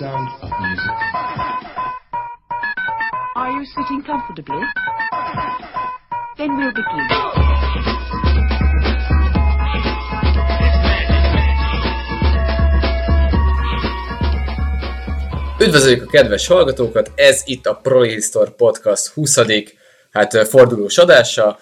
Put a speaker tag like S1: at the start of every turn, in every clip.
S1: sound of music.
S2: Are you sitting comfortably? Then we'll begin.
S3: Üdvözöljük a kedves hallgatókat, ez itt a Prohistor Podcast 20. Hát fordulós adása.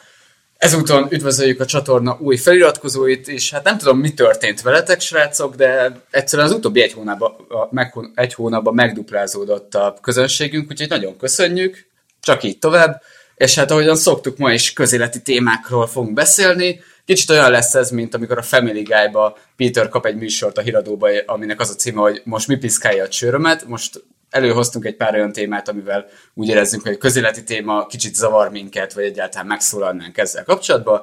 S3: Ezúton üdvözöljük a csatorna új feliratkozóit, és hát nem tudom, mi történt veletek, srácok, de egyszerűen az utóbbi egy hónapban, meg, egy hónapban megduplázódott a közönségünk, úgyhogy nagyon köszönjük, csak így tovább. És hát ahogyan szoktuk, ma is közéleti témákról fogunk beszélni. Kicsit olyan lesz ez, mint amikor a Family Guy-ba Peter kap egy műsort a híradóba, aminek az a címe, hogy most mi piszkálja a csőrömet. Most előhoztunk egy pár olyan témát, amivel úgy érezzünk, hogy a közéleti téma kicsit zavar minket, vagy egyáltalán megszólalnánk ezzel kapcsolatban.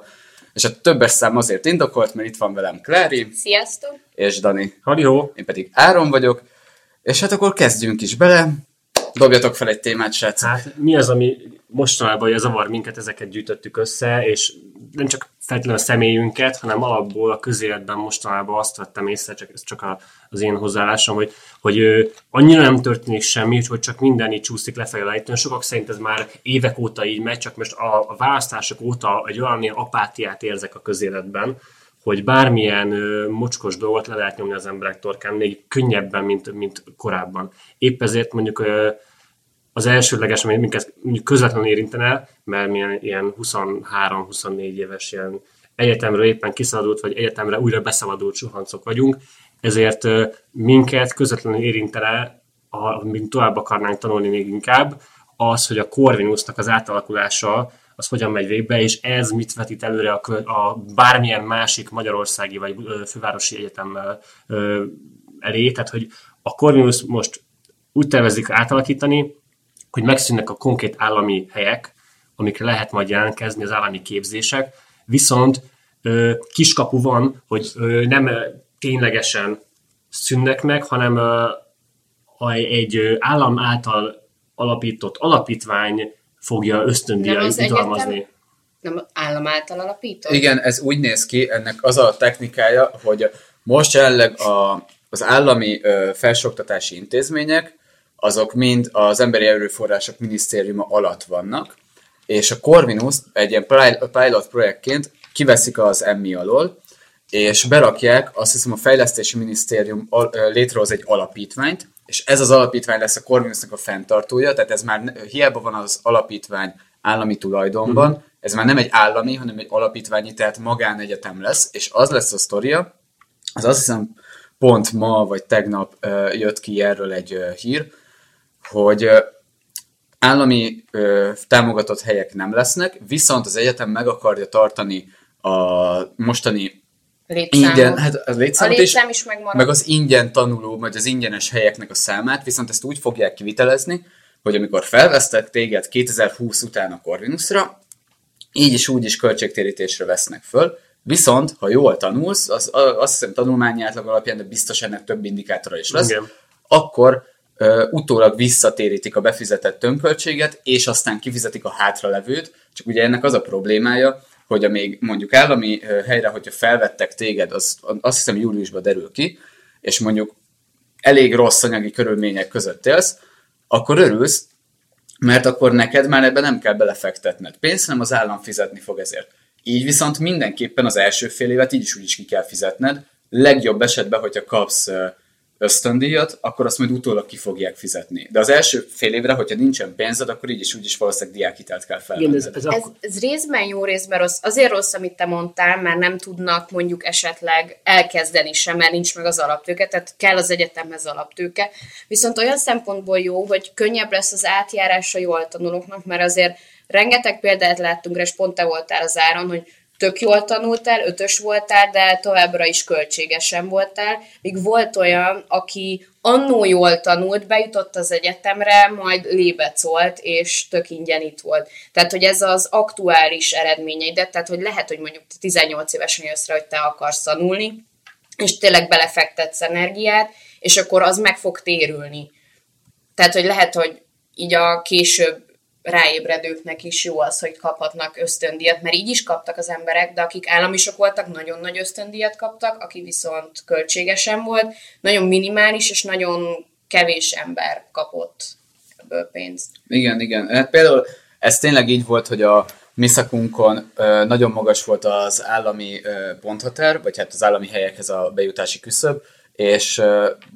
S3: És a többes szám azért indokolt, mert itt van velem Klári
S4: Sziasztok!
S3: és Dani.
S5: Halló!
S3: Én pedig Áron vagyok. És hát akkor kezdjünk is bele. Dobjatok fel egy témát, srácok.
S5: Hát mi az, ami mostanában ugye zavar minket, ezeket gyűjtöttük össze, és nem csak feltétlenül a személyünket, hanem alapból a közéletben mostanában azt vettem észre, csak ez csak a, az én hozzáállásom, hogy, hogy ö, annyira nem történik semmi, hogy csak minden így csúszik lefelé lejtőn. Sokak szerint ez már évek óta így megy, csak most a, a választások óta egy olyan ilyen apátiát érzek a közéletben, hogy bármilyen ö, mocskos dolgot le lehet nyomni az emberek torkán, még könnyebben, mint, mint korábban. Épp ezért mondjuk ö, az elsődleges, ami minket közvetlenül érintene, mert milyen ilyen 23-24 éves ilyen egyetemről éppen kiszabadult, vagy egyetemre újra beszabadult suhancok vagyunk, ezért minket közvetlenül érintene, ha tovább akarnánk tanulni még inkább, az, hogy a Corvinusnak az átalakulása az hogyan megy végbe, és ez mit vetít előre a, a bármilyen másik magyarországi vagy fővárosi egyetemmel ö, elé, tehát hogy a Corvinus most úgy tervezik átalakítani, hogy megszűnnek a konkrét állami helyek, amikre lehet majd jelentkezni az állami képzések, viszont ö, kiskapu van, hogy ö, nem ténylegesen szűnnek meg, hanem ö, a- egy ö, állam által alapított alapítvány fogja
S4: Nem
S5: ösztöndíjai
S4: az
S5: jutalmazni.
S4: egyetem? Nem állam által alapított?
S3: Igen, ez úgy néz ki, ennek az a technikája, hogy most jelenleg a, az állami ö, felsőoktatási intézmények, azok mind az Emberi Erőforrások Minisztériuma alatt vannak, és a Corvinus egy ilyen pil- pilot projektként kiveszik az emmi alól, és berakják, azt hiszem a Fejlesztési Minisztérium létrehoz egy alapítványt, és ez az alapítvány lesz a Corvinusnak a fenntartója, tehát ez már hiába van az alapítvány állami tulajdonban, uh-huh. ez már nem egy állami, hanem egy alapítványi, tehát magánegyetem lesz, és az lesz a sztoria, az azt hiszem pont ma vagy tegnap jött ki erről egy hír, hogy állami ö, támogatott helyek nem lesznek, viszont az egyetem meg akarja tartani a mostani
S4: Létszámot.
S3: ingyen, hát a
S4: a
S3: létszámot is,
S4: létszám is megmarad.
S3: meg az ingyen tanuló, vagy az ingyenes helyeknek a számát, viszont ezt úgy fogják kivitelezni, hogy amikor felvesztek téged 2020 után a Corvinusra, így is úgy is költségtérítésre vesznek föl, viszont ha jól tanulsz, az, a- azt hiszem tanulmányi átlag alapján, de biztos ennek több indikátora is lesz,
S5: Igen.
S3: akkor utólag visszatérítik a befizetett tönköltséget, és aztán kifizetik a hátralevőt, csak ugye ennek az a problémája, hogy a még mondjuk állami helyre, hogyha felvettek téged, az, azt hiszem júliusban derül ki, és mondjuk elég rossz anyagi körülmények között élsz, akkor örülsz, mert akkor neked már ebbe nem kell belefektetned pénzt, hanem az állam fizetni fog ezért. Így viszont mindenképpen az első fél évet így is úgy is ki kell fizetned. Legjobb esetben, hogyha kapsz ösztöndíjat, akkor azt majd utólag ki fogják fizetni. De az első fél évre, hogyha nincsen pénzed, akkor így is úgy is valószínűleg diákhitelt kell felvenned.
S5: ez, ez,
S4: Ez, ez részben jó, részben rossz. Azért rossz, amit te mondtál, mert nem tudnak mondjuk esetleg elkezdeni sem, mert nincs meg az alaptőke, tehát kell az egyetemhez alaptőke. Viszont olyan szempontból jó, hogy könnyebb lesz az átjárás a jól tanulóknak, mert azért rengeteg példát láttunk, és pont te voltál az áron, hogy tök jól tanultál, ötös voltál, de továbbra is költségesen voltál, míg volt olyan, aki annó jól tanult, bejutott az egyetemre, majd lébecolt, és tök ingyen itt volt. Tehát, hogy ez az aktuális eredményeidet, tehát, hogy lehet, hogy mondjuk te 18 évesen jössz rá, hogy te akarsz tanulni, és tényleg belefektetsz energiát, és akkor az meg fog térülni. Tehát, hogy lehet, hogy így a később ráébredőknek is jó az, hogy kaphatnak ösztöndíjat, mert így is kaptak az emberek, de akik államisok voltak, nagyon nagy ösztöndíjat kaptak, aki viszont költségesen volt, nagyon minimális és nagyon kevés ember kapott ebből pénzt.
S3: Igen, igen. Hát például ez tényleg így volt, hogy a mi szakunkon ö, nagyon magas volt az állami ponthatár, vagy hát az állami helyekhez a bejutási küszöb, és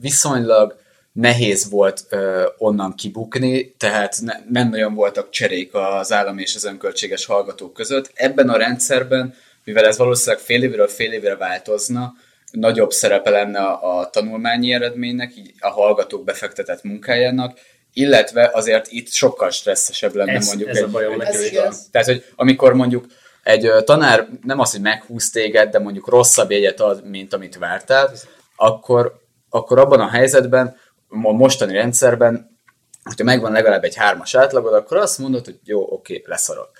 S3: viszonylag nehéz volt ö, onnan kibukni, tehát ne, nem nagyon voltak cserék az állami és az önköltséges hallgatók között. Ebben a rendszerben, mivel ez valószínűleg fél évről fél évre változna, nagyobb szerepe lenne a, a tanulmányi eredménynek, így a hallgatók befektetett munkájának, illetve azért itt sokkal stresszesebb lenne
S5: Ez-
S3: mondjuk
S5: ez a
S3: egy,
S5: bajom
S3: egy
S4: igaz.
S3: tehát, hogy amikor mondjuk egy ö, tanár nem az, hogy meghúz téged, de mondjuk rosszabb jegyet ad, mint amit vártál, akkor, akkor abban a helyzetben, a mostani rendszerben, hogyha megvan legalább egy hármas átlagod, akkor azt mondod, hogy jó, oké, leszarok.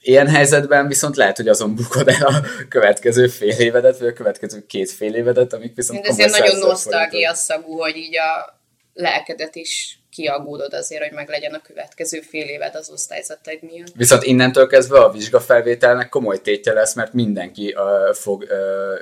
S3: Ilyen helyzetben viszont lehet, hogy azon bukod el a következő fél évedet, vagy a következő két fél évedet, amik viszont
S4: Mind ezért nagyon nosztalgia szagú, hogy így a lelkedet is kiaggódod azért, hogy meg legyen a következő fél éved az osztályzataid miatt.
S3: Viszont innentől kezdve a vizsgafelvételnek komoly tétje lesz, mert mindenki uh, fog uh,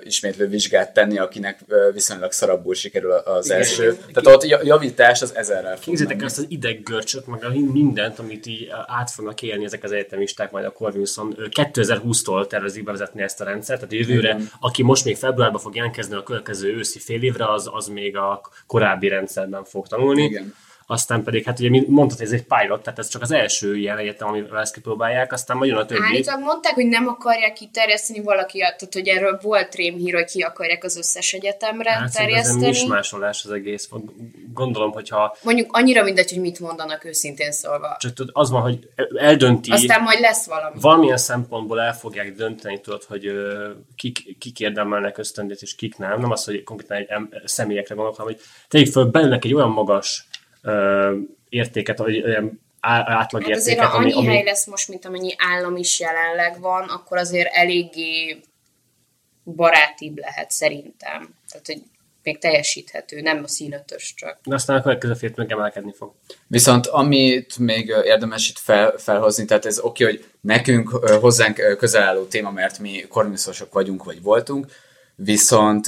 S3: ismétlő vizsgát tenni, akinek uh, viszonylag szarabbul sikerül az
S5: Igen,
S3: első.
S5: igen.
S3: Tehát ott ja- javítás az ezerrel fog menni.
S5: azt az ideggörcsöt, meg a mindent, amit így át fognak élni ezek az egyetemisták majd a Corvinuson. Ö, 2020-tól tervezik bevezetni ezt a rendszert, tehát jövőre,
S3: Igen.
S5: aki most még februárban fog jelentkezni a következő őszi fél évre, az, az még a korábbi rendszerben fog tanulni.
S3: Igen.
S5: Aztán pedig, hát ugye mondtad, hogy ez egy pilot, tehát ez csak az első ilyen egyetem, amivel ezt kipróbálják, aztán majd jön a többi.
S4: Állítólag mondták, hogy nem akarják kiterjeszteni valaki, tehát hogy erről volt rémhír, hogy ki akarják az összes egyetemre
S5: Hát
S4: terjeszteni.
S5: mismásolás az egész. Gondolom, hogyha
S4: Mondjuk annyira mindegy, hogy mit mondanak őszintén szólva.
S5: csak tudod, az van, hogy eldönti,
S4: Aztán majd lesz valami.
S5: valamilyen szempontból el fogják dönteni, tudod, hogy kik, kik érdemelnek ösztöndét, és kik nem. Nem az, hogy konkrétan egy em- személyekre gondolok, hanem hogy tegyük föl belőlek egy olyan magas értéket, vagy olyan á-
S4: Hát
S5: átlagértéket,
S4: azért, ha annyi
S5: ami,
S4: hely lesz most, mint amennyi állam is jelenleg van, akkor azért eléggé barátibb lehet szerintem. Tehát, hogy még teljesíthető, nem a színötös csak.
S5: de aztán a következő fél meg emelkedni fog.
S3: Viszont amit még érdemes itt fel, felhozni, tehát ez oké, hogy nekünk hozzánk közel álló téma, mert mi korvinuszosok vagyunk, vagy voltunk, viszont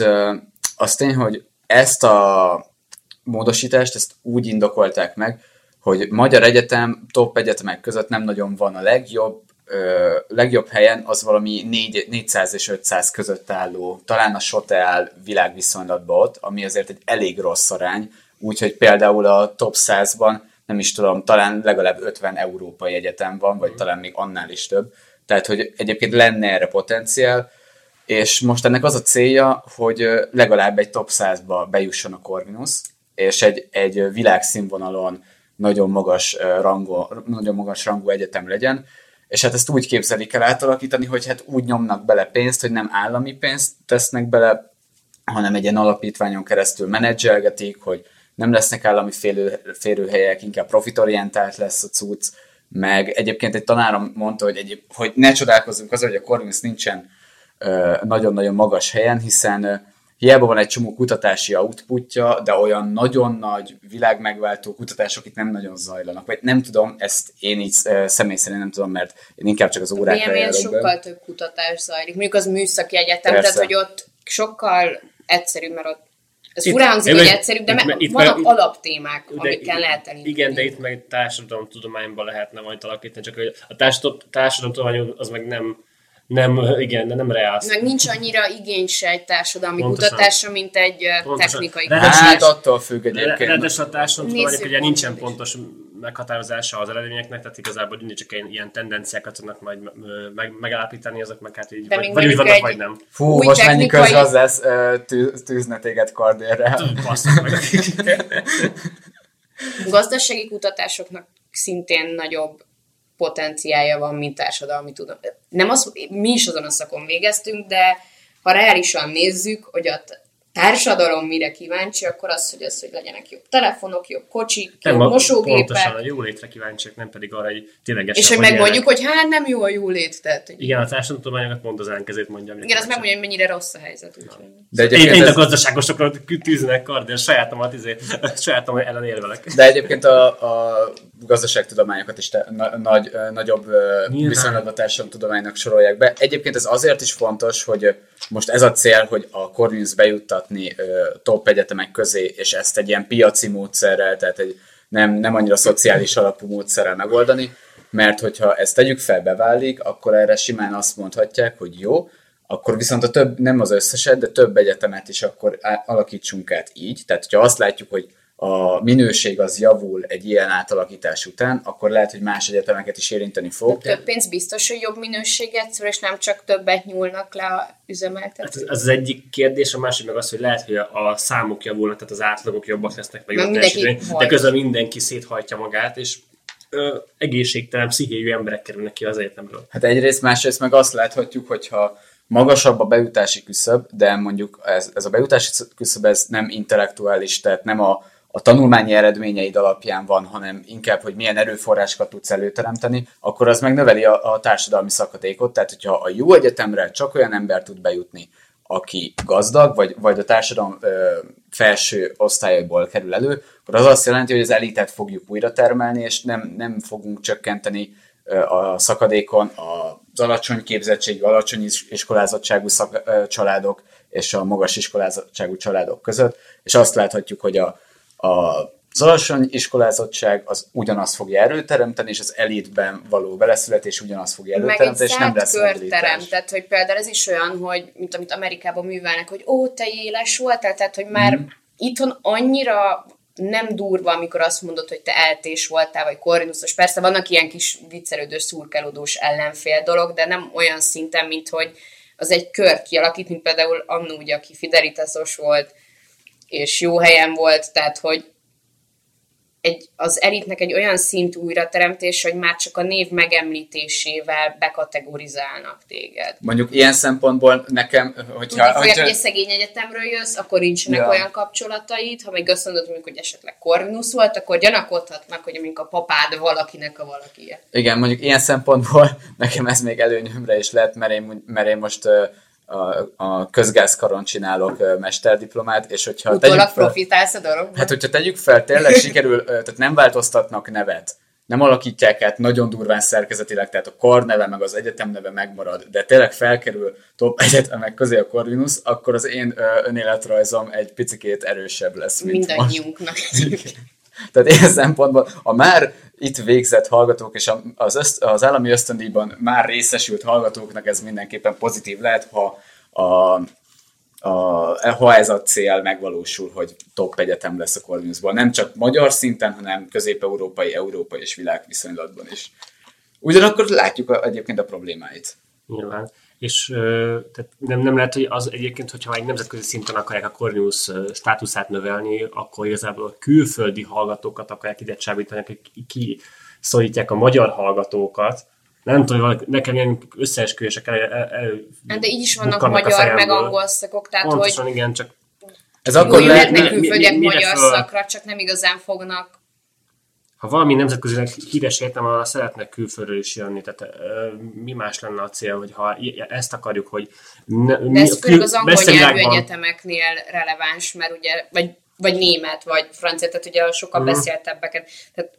S3: az tény, hogy ezt a módosítást, ezt úgy indokolták meg, hogy Magyar Egyetem top egyetemek között nem nagyon van a legjobb, ö, legjobb helyen, az valami 4, 400 és 500 között álló, talán a SOTE áll világviszonylatban ott, ami azért egy elég rossz arány, úgyhogy például a top 100-ban nem is tudom, talán legalább 50 európai egyetem van, vagy talán még annál is több. Tehát, hogy egyébként lenne erre potenciál, és most ennek az a célja, hogy legalább egy top 100-ba bejusson a Corvinus, és egy, egy világszínvonalon nagyon magas, rangú, nagyon magas rangú egyetem legyen, és hát ezt úgy képzelik el átalakítani, hogy hát úgy nyomnak bele pénzt, hogy nem állami pénzt tesznek bele, hanem egy ilyen alapítványon keresztül menedzselgetik, hogy nem lesznek állami félő, férőhelyek, inkább profitorientált lesz a cucc, meg egyébként egy tanárom mondta, hogy, egyéb, hogy ne csodálkozzunk azon, hogy a Corvinus nincsen nagyon-nagyon magas helyen, ö, hiába van egy csomó kutatási outputja, de olyan nagyon nagy, világmegváltó kutatások itt nem nagyon zajlanak. Vagy nem tudom, ezt én így személy szerint nem tudom, mert én inkább csak az órákra
S4: BME-n
S3: járok
S4: sokkal több kutatás zajlik. Mondjuk az műszaki egyetem,
S3: Persze.
S4: tehát hogy ott sokkal egyszerűbb, mert ott ez
S5: Itt-
S4: furán hangzik, hogy egyszerűbb, de
S5: itt
S4: me-
S5: itt
S4: vannak
S5: meg-
S4: alaptémák,
S5: De
S4: amikkel lehet elindulni.
S5: Igen, de itt meg társadalomtudományban lehetne majd alakítani, csak hogy a társadalom, társadalomtudomány az meg nem, nem, igen, de nem reálsz.
S4: Meg nincs annyira igény se egy társadalmi
S5: Pontosan.
S4: kutatásra, mint egy
S5: Pontosan.
S4: technikai
S5: De
S4: kutatás.
S3: Hát attól függ egyébként.
S5: Ráadásul a társadalomtudományok
S4: Nézzük
S5: ugye nincsen pontos meghatározása az eredményeknek, tehát igazából mindig csak ilyen, ilyen tendenciákat tudnak majd meg, megállapítani, azok meg hát így
S4: De
S5: vagy, vagy úgy vannak,
S4: egy-
S5: vagy nem.
S3: Fú,
S4: új
S3: most mennyi
S4: technikai-
S3: közgazdász ö, tű, tűzne téged kardérre.
S5: Meg.
S4: Gazdasági kutatásoknak szintén nagyobb potenciálja van, mint társadalmi tudom. Nem az, mi is azon a szakon végeztünk, de ha reálisan nézzük, hogy a társadalom mire kíváncsi, akkor az, hogy az, hogy legyenek jobb telefonok, jobb kocsik, jobb
S5: a-
S4: mosógépek,
S5: Pontosan a jólétre kíváncsiak, nem pedig arra, hogy ténylegesen
S4: és hogy megmondjuk, hogy hát nem jó a jólét, tehát hogy
S5: Igen, a társadalomtudományokat pont az ellenkezőt mondja.
S4: igen, azt megmondja, hogy mennyire rossz a helyzet. Úgyhogy.
S3: De
S5: Én,
S3: egyébként,
S5: én a
S3: ez,
S5: gazdaságosokra tűznek kardél, sajátomat, izé, sajátom ellen érvelek.
S3: de egyébként a, a gazdaságtudományokat is te, na, nagy, nagyobb
S5: Nyilván.
S3: viszonylatban a társadalomtudománynak sorolják be. Egyébként ez azért is fontos, hogy most ez a cél, hogy a Corvinus bejuttat beosztogatni ö, top egyetemek közé, és ezt egy ilyen piaci módszerrel, tehát egy nem, nem annyira szociális alapú módszerrel megoldani, mert hogyha ezt tegyük fel, beválik, akkor erre simán azt mondhatják, hogy jó, akkor viszont a több, nem az összeset, de több egyetemet is akkor alakítsunk át így. Tehát, hogyha azt látjuk, hogy a minőség az javul egy ilyen átalakítás után, akkor lehet, hogy más egyetemeket is érinteni fog.
S4: Több pénz biztos, hogy jobb minőséget és nem csak többet nyúlnak le a üzemeltetők.
S5: Hát ez az egyik kérdés, a másik meg az, hogy lehet, hogy a számok javulnak, tehát az átlagok jobbak lesznek, meg
S4: mindenki
S5: de közben mindenki széthajtja magát, és ö, egészségtelen, pszichéjű emberek kerülnek ki az egyetemről.
S3: Hát egyrészt, másrészt meg azt láthatjuk, hogyha magasabb a bejutási küszöb, de mondjuk ez, ez a bejutási küszöb ez nem intellektuális, tehát nem a a tanulmányi eredményeid alapján van, hanem inkább, hogy milyen erőforrásokat tudsz előteremteni, akkor az megnöveli a, a társadalmi szakadékot. Tehát, hogyha a jó egyetemre csak olyan ember tud bejutni, aki gazdag, vagy, vagy a társadalom ö, felső osztályaiból kerül elő, akkor az azt jelenti, hogy az elitet fogjuk újra termelni, és nem, nem fogunk csökkenteni ö, a szakadékon az alacsony képzettségű, alacsony iskolázottságú szak, ö, családok és a magas iskolázottságú családok között, és azt láthatjuk, hogy a, a az alacsony iskolázottság az ugyanazt fogja előteremteni, és az elitben való beleszületés ugyanazt fogja előteremteni, és nem lesz
S4: terem, tehát hogy például ez is olyan, hogy mint amit Amerikában művelnek, hogy ó, te éles voltál, tehát hogy már mm. itthon annyira nem durva, amikor azt mondod, hogy te eltés voltál, vagy korrinuszos. Persze vannak ilyen kis viccelődős, szurkelódós ellenfél dolog, de nem olyan szinten, mint hogy az egy kör kialakít, mint például annó, ugye, aki Fidelitasos volt, és jó helyen volt, tehát hogy egy, az elitnek egy olyan szint újrateremtés, hogy már csak a név megemlítésével bekategorizálnak téged.
S3: Mondjuk ilyen szempontból nekem, hogyha...
S4: Hogyha... hogy egy szegény egyetemről jössz, akkor nincsenek ja. olyan kapcsolataid, ha meg azt mondod, hogy esetleg Corvinus volt, akkor gyanakodhatnak, hogy amink a papád valakinek a valaki.
S3: Igen, mondjuk ilyen szempontból nekem ez még előnyömre is lett, mert én, mert én most a, a közgázkaron csinálok mesterdiplomát, és hogyha
S4: Utólag tegyük profitálsz a dologban?
S3: Hát, hogyha tegyük fel, tényleg sikerül, tehát nem változtatnak nevet, nem alakítják át nagyon durván szerkezetileg, tehát a kar neve meg az egyetem neve megmarad, de tényleg felkerül top egyetemek közé a Corvinus, akkor az én önéletrajzom egy picikét erősebb lesz, mint
S4: Mindannyiunknak.
S3: Tehát ilyen szempontból a már itt végzett hallgatók és az, öszt, az állami ösztöndíjban már részesült hallgatóknak ez mindenképpen pozitív lehet, ha, a, a, ha ez a cél megvalósul, hogy top egyetem lesz a Corvinusból. Nem csak magyar szinten, hanem közép-európai, európai és világviszonylatban is. Ugyanakkor látjuk egyébként a problémáit.
S5: Nyilván és tehát nem, nem lehet, hogy az egyébként, hogyha egy nemzetközi szinten akarják a Cornelius státuszát növelni, akkor igazából a külföldi hallgatókat akarják ide csábítani, akik kiszorítják a magyar hallgatókat, nem tudom, nekem ilyen összeesküvések el, el, el
S4: De így is vannak magyar, meg angol szakok, tehát
S5: Pontosan, hogy igen, csak
S4: ez akkor lehet, külföldiek magyar szakra, csak nem igazán fognak
S5: ha valami nemzetközileg híres értem, arra szeretnek külföldről is jönni. Tehát mi más lenne a cél, hogy ha ezt akarjuk, hogy...
S4: Ne, De ez főleg az angol nyelvű egyetemeknél releváns, mert ugye, vagy, vagy német, vagy francia, tehát ugye sokkal uh-huh. beszéltebbeket. Tehát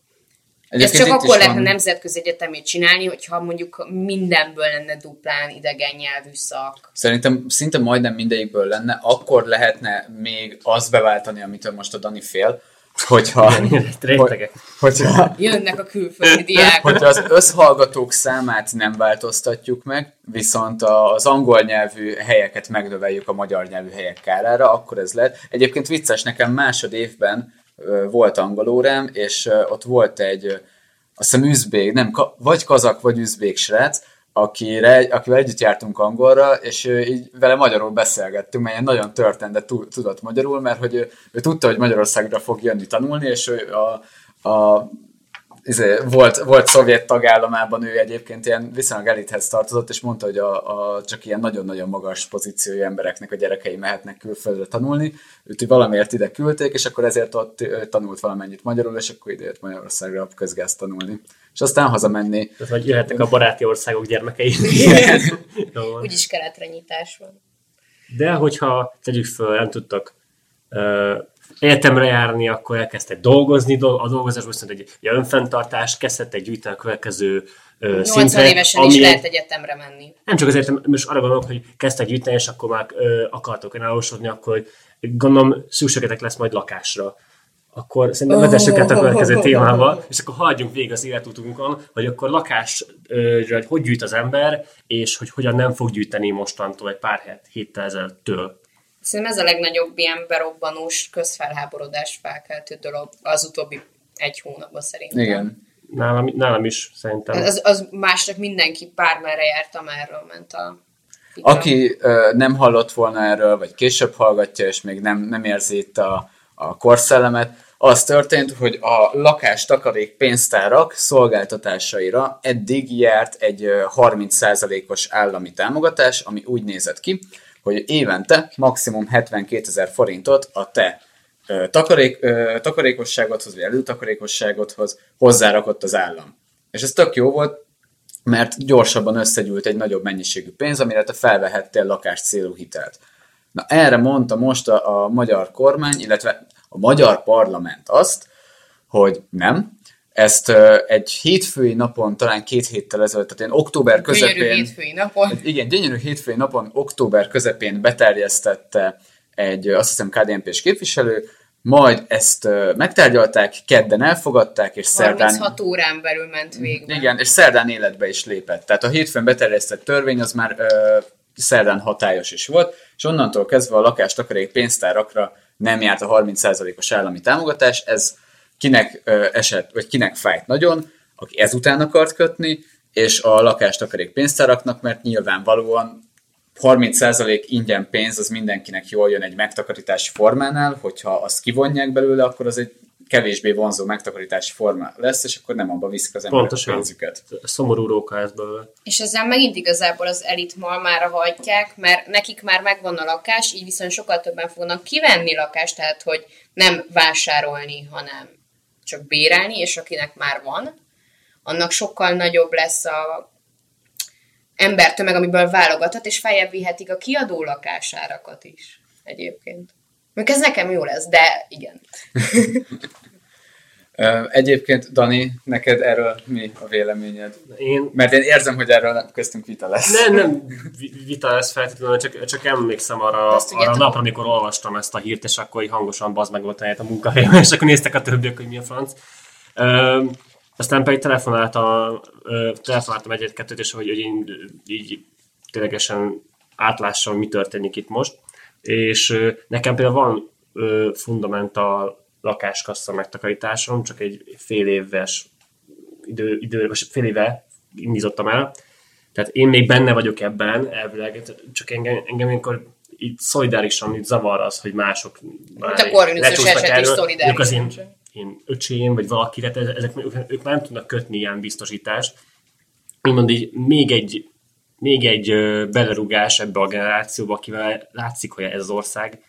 S4: ez csak akkor lehetne nemzetközi egyetemét csinálni, hogyha mondjuk mindenből lenne duplán idegen nyelvű szak.
S3: Szerintem szinte majdnem mindegyikből lenne, akkor lehetne még azt beváltani, amitől most a Dani fél, hogyha,
S5: hogy,
S3: hogyha,
S4: jönnek a külföldi diákok.
S3: Hogyha az összhallgatók számát nem változtatjuk meg, viszont az angol nyelvű helyeket megnöveljük a magyar nyelvű helyek kárára, akkor ez lehet. Egyébként vicces, nekem másod évben volt angol órám, és ott volt egy, azt hiszem üzbék, nem, vagy kazak, vagy üzbék srác, akire, akivel együtt jártunk angolra, és így vele magyarul beszélgettünk, mert nagyon történt, de tudott magyarul, mert hogy ő, ő tudta, hogy Magyarországra fog jönni tanulni, és ő a, a izé, volt, volt szovjet tagállamában ő egyébként ilyen viszonylag elithez tartozott, és mondta, hogy a, a, csak ilyen nagyon-nagyon magas pozíciói embereknek a gyerekei mehetnek külföldre tanulni. Őt valamiért ide küldték, és akkor ezért ott tanult valamennyit magyarul, és akkor ide jött Magyarországra közgáz tanulni. És aztán hazamenni.
S5: Tehát, hogy jöhetnek a baráti országok gyermekei.
S4: Úgyis keletre nyitás van.
S5: De hogyha tegyük föl, nem tudtak uh, egyetemre járni, akkor elkezdtek dolgozni, dol- a dolgozásban viszont egy, egy önfenntartást, kezdtek gyűjteni a következő ö,
S4: 80
S5: szintre,
S4: évesen
S5: ami
S4: is lehet egyetemre menni.
S5: nem csak azért, most arra gondolok, hogy kezdtek gyűjteni, és akkor már ö, akartok önállósodni, akkor gondolom szükségetek lesz majd lakásra. Akkor szerintem vezessük át a következő témába, és akkor haladjunk végig az életutunkon, hogy akkor lakásra hogy gyűjt az ember, és hogy hogyan nem fog gyűjteni mostantól egy pár het, héttel ezelőttől.
S4: Szerintem ez a legnagyobb ilyen berobbanós, közfelháborodás felkeltő dolog az utóbbi egy hónapban szerintem.
S3: Igen.
S5: Nálam, nálam is szerintem.
S4: Az, az másnak mindenki bármerre járt, amerről ment a vita.
S3: Aki ö, nem hallott volna erről, vagy később hallgatja, és még nem, nem érzi itt a, a korszellemet, az történt, hogy a lakástakarék pénztárak szolgáltatásaira eddig járt egy ö, 30%-os állami támogatás, ami úgy nézett ki, hogy évente maximum 72 ezer forintot a te ö, takarék, ö, takarékosságodhoz, vagy előtakarékosságodhoz hozzárakott az állam. És ez tök jó volt, mert gyorsabban összegyűlt egy nagyobb mennyiségű pénz, amire te felvehettél lakás célú hitelt. Na erre mondta most a, a magyar kormány, illetve a magyar parlament azt, hogy nem, ezt egy hétfői napon, talán két héttel ezelőtt, tehát én október
S4: Gyönyörű
S3: közepén...
S4: hétfői napon.
S3: Igen, gyönyörű hétfői napon, október közepén beterjesztette egy, azt hiszem, KDNP-s képviselő, majd ezt megtárgyalták, kedden elfogadták, és szerdán...
S4: 36 órán belül ment végbe.
S3: Igen, és szerdán életbe is lépett. Tehát a hétfőn beterjesztett törvény az már ö, szerdán hatályos is volt, és onnantól kezdve a lakástakarék pénztárakra nem járt a 30%-os állami támogatás. Ez kinek esett, vagy kinek fájt nagyon, aki ezután akart kötni, és a lakástakarék pénztáraknak, mert nyilvánvalóan 30% ingyen pénz az mindenkinek jól jön egy megtakarítási formánál, hogyha azt kivonják belőle, akkor az egy kevésbé vonzó megtakarítási forma lesz, és akkor nem abba viszik az emberek
S5: Pontosan.
S3: a pénzüket.
S5: Szomorú róka ez belőle.
S4: És ezzel megint igazából az elit malmára hajtják, mert nekik már megvan a lakás, így viszont sokkal többen fognak kivenni lakást, tehát hogy nem vásárolni, hanem csak bérelni, és akinek már van, annak sokkal nagyobb lesz a embertömeg, amiből válogathat, és feljebb vihetik a kiadó lakásárakat is egyébként. Még ez nekem jó lesz, de igen.
S3: Egyébként, Dani, neked erről mi a véleményed?
S5: Én
S3: Mert én érzem, hogy erről köztünk vita lesz.
S5: nem, nem vi- vita lesz feltétlenül, csak, csak emlékszem arra,
S4: Azt
S5: arra a napra, amikor olvastam ezt a hírt, és akkor így hangosan bazd meg volt a munkahelyemen, és akkor néztek a többiek, hogy mi a franc. Ö, aztán pedig telefonáltam, ö, telefonáltam egyet-kettőt, és hogy, hogy én így ténylegesen átlássam, mi történik itt most. És ö, nekem például van ö, fundamental lakáskassa megtakarításom, csak egy fél éves idő, idő vagy fél éve indítottam el. Tehát én még benne vagyok ebben, elvileg, csak engem, engem amikor itt szolidárisan itt zavar az, hogy mások már
S4: a
S5: lecsúsznak
S4: eset is
S5: erről.
S4: szolidáris.
S5: Ők az én, én öcsém, vagy valaki, tehát ez- ezek, ők, ők már nem tudnak kötni ilyen biztosítást. Úgymond így még egy, még egy belerugás ebbe a generációba, akivel látszik, hogy ez az ország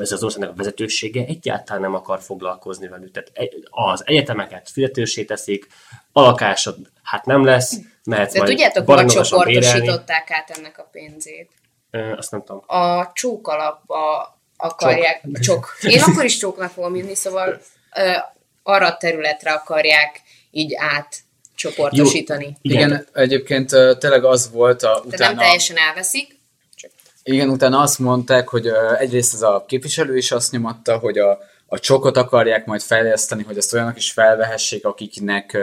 S5: ez az országnak a vezetősége egyáltalán nem akar foglalkozni velük. Tehát az egyetemeket fizetősé teszik, a lakásod hát nem lesz, mehetsz
S4: De
S5: majd
S4: tudjátok,
S5: bérelni.
S4: csoportosították át ennek a pénzét?
S5: Ö, Azt nem tudom.
S4: a csókalapba akarják, csok. csok. Én akkor is csóknak fogom írni, szóval ö, arra a területre akarják így átcsoportosítani.
S5: Igen.
S3: Igen, egyébként tényleg az volt a,
S4: Tehát
S3: utána...
S4: nem teljesen elveszik,
S3: Igen, utána azt mondták, hogy egyrészt ez a képviselő is azt nyomatta, hogy a, a csokot akarják majd fejleszteni, hogy ezt olyanok is felvehessék, akiknek,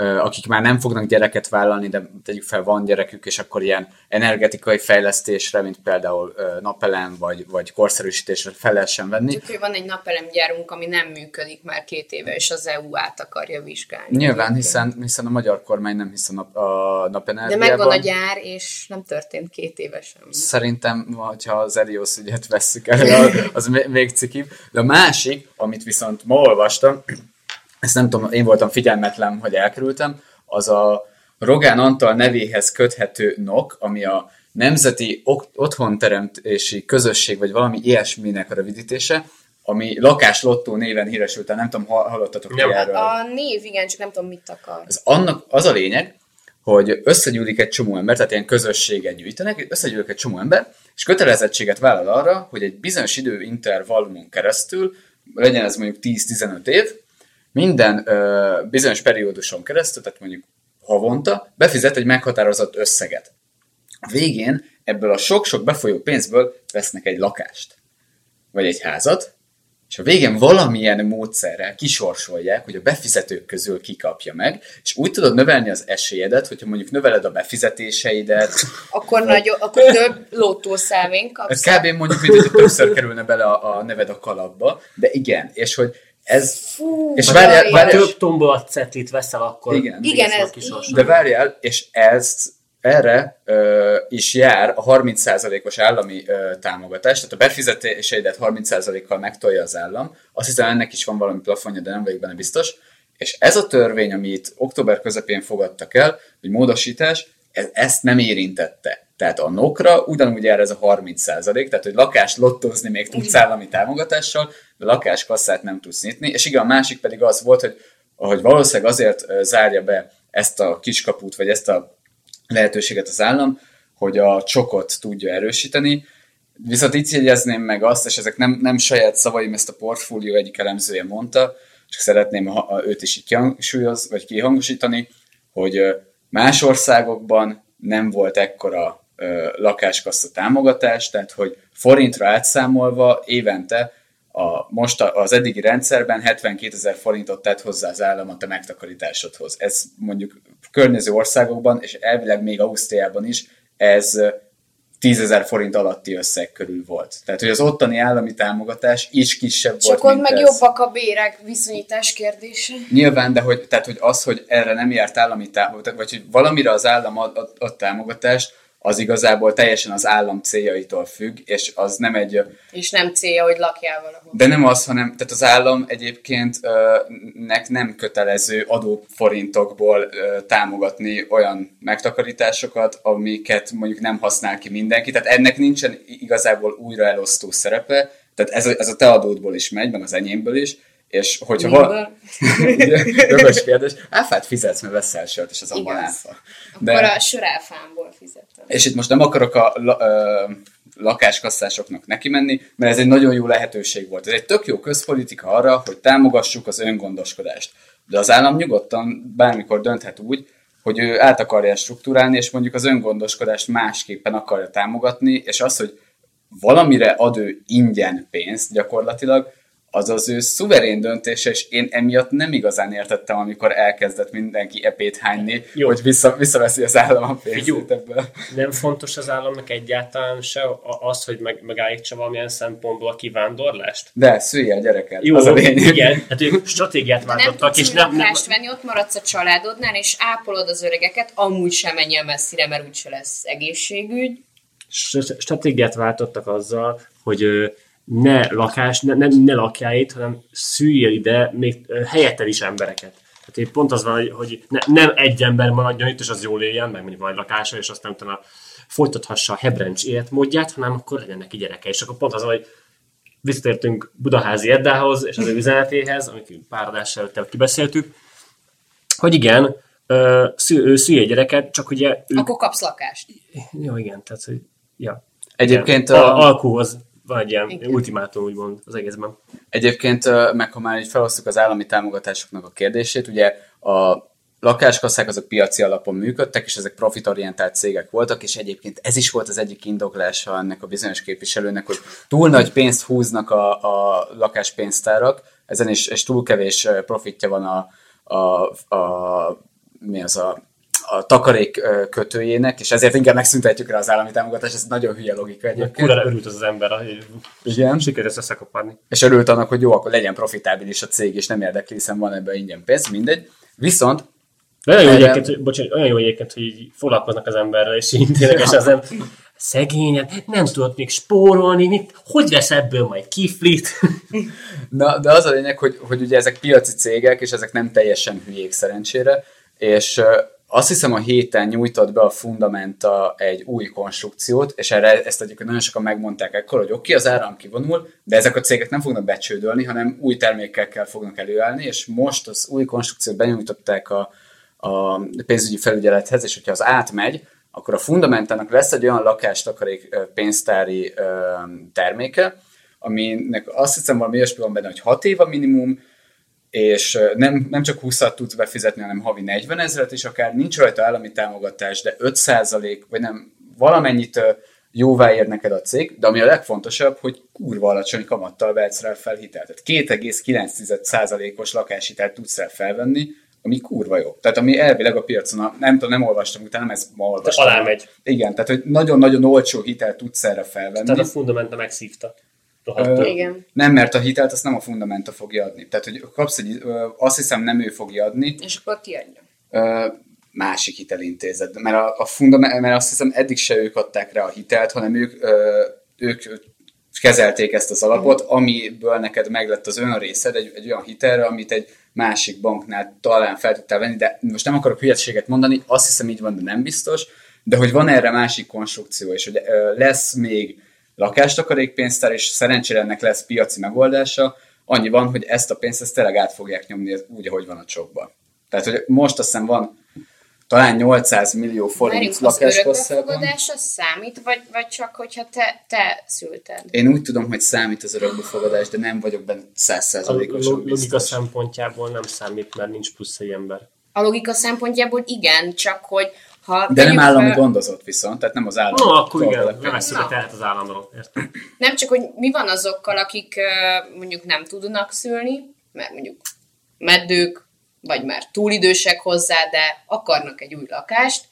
S3: akik már nem fognak gyereket vállalni, de tegyük fel, van gyerekük, és akkor ilyen energetikai fejlesztésre, mint például napelem, vagy, vagy korszerűsítésre fel lehessen venni.
S4: csak hogy van egy napelemgyárunk, ami nem működik már két éve, és az EU át akarja vizsgálni.
S3: Nyilván, hiszen, hiszen a magyar kormány nem hisz a, nap, a
S4: De
S3: napenergiában.
S4: megvan a gyár, és nem történt két éve sem.
S3: Szerintem, ha az Elios ügyet vesszük elő, az még- még cikibb. De a másik, amit viszont ma olvastam, ezt nem tudom, én voltam figyelmetlen, hogy elkerültem, az a Rogán Antal nevéhez köthető NOK, ami a Nemzeti Otthonteremtési Közösség, vagy valami ilyesminek a rövidítése, ami lakáslottó néven híresült nem tudom, hall- hallottatok
S5: Nem.
S3: ti erről.
S4: A név, igen, csak nem tudom, mit akar.
S3: Ez annak az a lényeg, hogy összegyűlik egy csomó ember, tehát ilyen közösséget gyűjtenek, összegyűlik egy csomó ember, és kötelezettséget vállal arra, hogy egy bizonyos időintervallumon keresztül legyen ez mondjuk 10-15 év, minden ö, bizonyos perióduson keresztül, tehát mondjuk havonta, befizet egy meghatározott összeget. A végén ebből a sok-sok befolyó pénzből vesznek egy lakást, vagy egy házat, és a végén valamilyen módszerrel kisorsolják, hogy a befizetők közül kikapja meg, és úgy tudod növelni az esélyedet, hogyha mondjuk növeled a befizetéseidet.
S4: Akkor, nagyon, akkor több lottószámén kapsz.
S3: Kb. mondjuk, hogy többször kerülne bele a, a neved a kalapba, de igen, és hogy ez...
S4: Fú,
S3: és
S4: várjál,
S3: várjál,
S5: több tombolatcetlit veszel, akkor
S3: Igen.
S4: Igen, ez
S3: de várjál, és ez erre ö, is jár a 30%-os állami ö, támogatás, tehát a befizetéseidet 30%-kal megtolja az állam. Azt hiszem, ennek is van valami plafonja, de nem vagyok benne biztos. És ez a törvény, amit október közepén fogadtak el, hogy módosítás, ez, ezt nem érintette. Tehát a NOK-ra ugyanúgy jár ez a 30 tehát hogy lakást lottózni még tudsz állami támogatással, de lakáskasszát nem tudsz nyitni. És igen, a másik pedig az volt, hogy, hogy valószínűleg azért zárja be ezt a kiskaput, vagy ezt a lehetőséget az állam, hogy a csokot tudja erősíteni. Viszont itt jegyezném meg azt, és ezek nem, nem saját szavaim, ezt a portfólió egyik elemzője mondta, csak szeretném ha, őt is így kihangsúlyoz, vagy kihangosítani, hogy más országokban nem volt ekkora lakáskassa támogatás, tehát hogy forintra átszámolva évente a, most az eddigi rendszerben 72 ezer forintot tett hozzá az állam a te megtakarításodhoz. Ez mondjuk környező országokban, és elvileg még Ausztriában is, ez ö, 10 ezer forint alatti összeg körül volt. Tehát, hogy az ottani állami támogatás is kisebb volt,
S4: Csak ott meg
S3: ez.
S4: jobbak a bérek viszonyítás kérdése.
S3: Nyilván, de hogy, tehát, hogy az, hogy erre nem járt állami támogatás, vagy hogy valamire az állam ad, ad, ad támogatást, az igazából teljesen az állam céljaitól függ, és az nem egy,
S4: És nem célja, hogy lakjál valahol.
S3: de nem az, hanem tehát az állam egyébként ö, nek nem kötelező adóforintokból ö, támogatni olyan megtakarításokat, amiket mondjuk nem használ ki mindenki. Tehát ennek nincsen igazából újra elosztó szerepe, tehát ez a, ez a te adódból is megy, meg az enyémből is, és hogyha
S4: Miből?
S3: Jogos kérdés. Áfát fizetsz, mert veszel sört, és az abban áfa.
S4: Akkor a söráfámból fizetem.
S3: És itt most nem akarok a ö, lakáskasszásoknak neki menni, mert ez egy nagyon jó lehetőség volt. Ez egy tök jó közpolitika arra, hogy támogassuk az öngondoskodást. De az állam nyugodtan bármikor dönthet úgy, hogy ő át akarja struktúrálni, és mondjuk az öngondoskodást másképpen akarja támogatni, és az, hogy valamire ad ő ingyen pénzt gyakorlatilag, az az ő szuverén döntése, és én emiatt nem igazán értettem, amikor elkezdett mindenki epét hányni,
S5: Jó.
S3: hogy vissza, visszaveszi az állam a pénzét ebből.
S5: Nem fontos az államnak egyáltalán se a- az, hogy meg, megállítsa valamilyen szempontból a kivándorlást?
S3: De szülj el gyereket,
S5: Jó,
S3: az a lényeg.
S5: igen, hát ők stratégiát
S4: nem
S5: váltottak,
S4: tudsz
S5: és nem, nem,
S4: venni, ott maradsz a családodnál, és ápolod az öregeket, amúgy sem menjél messzire, mert úgyse lesz egészségügy.
S5: st- stratégiát váltottak azzal, hogy ö, ne lakás, ne, ne, ne lakjál itt, hanem szüljél ide még helyetted is embereket. Tehát itt pont az van, hogy, hogy ne, nem egy ember maradjon itt, és az jól éljen, meg mondjuk majd lakása, és aztán utána folytathassa a hebrencs életmódját, hanem akkor legyen neki gyereke. És akkor pont az, van, hogy visszatértünk Budaházi Eddához, és az ő üzenetéhez, amit pár adás előtt kibeszéltük, hogy igen, szül, ő szülj egy gyereket, csak ugye ő,
S4: Akkor kapsz lakást.
S5: jó, igen, tehát, hogy ja.
S3: Egyébként,
S5: Igen.
S3: a,
S5: a, van egy ilyen
S4: Igen.
S5: ultimátum, úgymond az egészben.
S3: egyébként meg ha már így felhoztuk az állami támogatásoknak a kérdését, ugye a lakáskasszák azok piaci alapon működtek, és ezek profitorientált cégek voltak, és egyébként ez is volt az egyik indoklása ennek a bizonyos képviselőnek, hogy túl nagy pénzt húznak a, a lakáspénztárak, ezen is és túl kevés profitja van a, a, a mi az a a takarék kötőjének, és ezért inkább megszüntetjük rá az állami támogatást, ez nagyon hülye logika egyébként.
S5: Kurvára örült az az ember, hogy
S3: Igen.
S5: sikerült összekaparni.
S3: és örült annak, hogy jó, akkor legyen profitábilis a cég, és nem érdekli, hiszen van ebben ingyen pénz, mindegy. Viszont
S5: De olyan jó, egyébként, hogy, bocsánat, olyan jó egyébként, hogy így foglalkoznak az emberrel, és így ténylegesen az ember, szegényen, nem tudott még spórolni, mit, hogy vesz ebből majd kiflit?
S3: Na, de az a lényeg, hogy, hogy ugye ezek piaci cégek, és ezek nem teljesen hülyék szerencsére, és azt hiszem a héten nyújtott be a Fundamenta egy új konstrukciót, és erre ezt egyébként nagyon sokan megmondták ekkor, hogy oké, az áram kivonul, de ezek a cégek nem fognak becsődölni, hanem új termékekkel fognak előállni, és most az új konstrukciót benyújtották a, a pénzügyi felügyelethez, és hogyha az átmegy, akkor a Fundamentának lesz egy olyan lakástakarék pénztári terméke, aminek azt hiszem valami olyasmi van benne, hogy 6 év a minimum, és nem, nem csak 20-at tudsz befizetni, hanem havi 40 ezeret, és akár nincs rajta állami támogatás, de 5% vagy nem, valamennyit ö, jóvá ér neked a cég, de ami a legfontosabb, hogy kurva alacsony kamattal vehetsz rá fel hitelt. Tehát 2,9%-os lakáshitelt tudsz rá felvenni, ami kurva jó. Tehát ami elvileg a piacon, nem tudom, nem olvastam utána, nem ezt ma olvastam.
S5: alá megy.
S3: Igen, tehát hogy nagyon-nagyon olcsó hitelt tudsz erre felvenni.
S5: Tehát a fundamenta megszívta. Rohadtul.
S4: Igen.
S3: Nem, mert a hitelt azt nem a Fundamenta fogja adni. Tehát, hogy kapsz egy, ö, azt hiszem nem ő fogja adni,
S4: És akkor ki adja.
S3: ö, másik hitelintézet. Mert, a, a fundament, mert azt hiszem eddig se ők adták rá a hitelt, hanem ők, ö, ők kezelték ezt az alapot, amiből neked meglett az olyan részed egy, egy olyan hitelre, amit egy másik banknál talán fel tudtál venni, de most nem akarok hülyeséget mondani, azt hiszem így van, de nem biztos, de hogy van erre másik konstrukció, és hogy ö, lesz még lakástakarékpénztár, és szerencsére ennek lesz piaci megoldása, annyi van, hogy ezt a pénzt ezt tényleg át fogják nyomni úgy, ahogy van a csokban. Tehát, hogy most azt hiszem van talán 800 millió forint
S4: Várjunk, az számít, vagy, vagy csak, hogyha te, te szülted?
S3: Én úgy tudom, hogy számít az örökbefogadás, de nem vagyok benne
S5: A
S3: százszerzalékosan
S5: lo- logika
S3: biztos.
S5: szempontjából nem számít, mert nincs plusz egy ember.
S4: A logika szempontjából igen, csak hogy ha...
S3: De nem állami
S4: fel-
S3: gondozott viszont, tehát nem az állam.
S5: No, akkor igen, nem veszük tehet az államról. Értem.
S4: Nem csak, hogy mi van azokkal, akik mondjuk nem tudnak szülni, mert mondjuk meddők, vagy már túl idősek hozzá, de akarnak egy új lakást,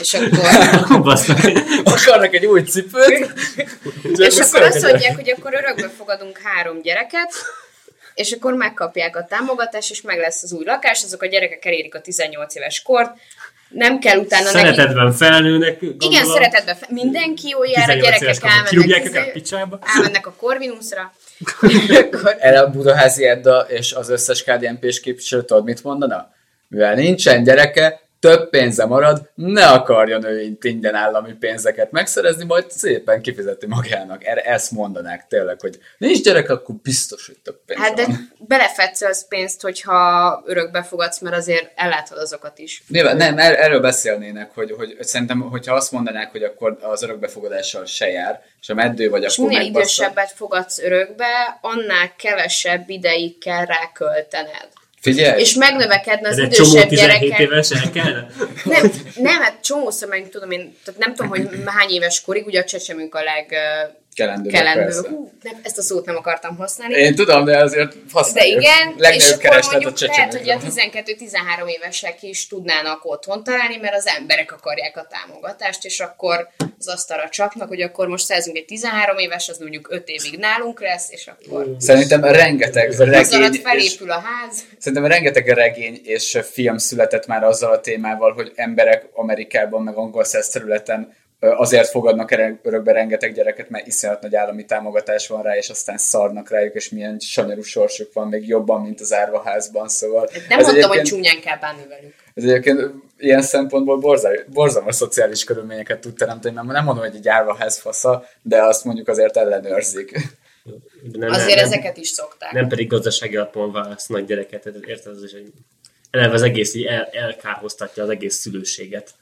S4: és akkor.
S3: Akarnak egy új cipőt?
S4: és akkor azt mondják, hogy akkor örökbe fogadunk három gyereket, és akkor megkapják a támogatást, és meg lesz az új lakás, azok a gyerekek elérik a 18 éves kort, nem kell utána neki...
S5: Szeretetben felnőnek, gondolom.
S4: Igen, szeretetben. fe- Mindenki jól jár, a
S5: 18 éves
S4: gyerekek elmennek,
S5: kirúgják
S4: izé-
S5: őket picsába.
S4: elmennek a Corvinusra,
S3: Erre a Budaházi Edda és az összes KDNP-s képviselő tudod, mit mondana? Mivel nincsen gyereke, több pénze marad, ne akarjon ő ingyen állami pénzeket megszerezni, majd szépen kifizeti magának. Erre ezt mondanák tényleg, hogy nincs gyerek, akkor biztos, hogy több pénz
S4: Hát de
S3: van.
S4: belefetsz az pénzt, hogyha örökbe fogadsz, mert azért ellátod azokat is.
S3: Nyilván, nem, er- erről beszélnének, hogy, hogy szerintem, hogyha azt mondanák, hogy akkor az örökbefogadással se jár, és a meddő vagy,
S4: És
S3: akkor
S4: minél idősebbet fogadsz örökbe, annál kevesebb ideig kell rá költened.
S3: Figyelj!
S4: És megnövekedne az
S5: Ez egy csomó
S4: idősebb
S5: 17
S4: gyerekek.
S5: éves el kellene?
S4: Nem, nem, hát csomószor meg tudom én, tehát nem tudom, hogy hány éves korig, ugye a csecsemők a leg ö,
S3: Kelendő,
S4: kelendő.
S3: persze.
S4: Hú, nem, ezt a szót nem akartam használni.
S3: Én tudom, de azért
S4: De
S3: használjuk.
S4: igen, és
S3: Legnagyobb
S4: akkor
S3: kereslet a
S4: mondjuk lehet, hogy a
S3: csecsemőkre.
S4: 12-13 évesek is tudnának otthon találni, mert az emberek akarják a támogatást, és akkor az asztalra csapnak, hogy akkor most szerzünk egy 13 éves, az mondjuk 5 évig nálunk lesz, és akkor
S3: Szerintem rengeteg
S4: az
S3: regény, és,
S4: felépül a ház.
S3: szerintem rengeteg regény és film született már azzal a témával, hogy emberek Amerikában, meg angol területen azért fogadnak örökbe rengeteg gyereket, mert iszonyat nagy állami támogatás van rá, és aztán szarnak rájuk, és milyen sanyarú sorsuk van, még jobban, mint az árvaházban, szóval...
S4: Nem
S3: ez
S4: mondtam, hogy csúnyán kell bánni velük.
S3: Ez egyébként ilyen szempontból borzal- borzalmas szociális körülményeket tud teremteni, mert nem mondom, hogy egy árvaház fasza, de azt mondjuk azért ellenőrzik.
S5: Nem,
S4: Azért
S5: nem,
S4: ezeket is szokták.
S5: Nem pedig gazdasági alapon válasz nagy gyereket, érted, ez is egy... Eleve az egész így el, elkárhoztatja az egész szülőséget.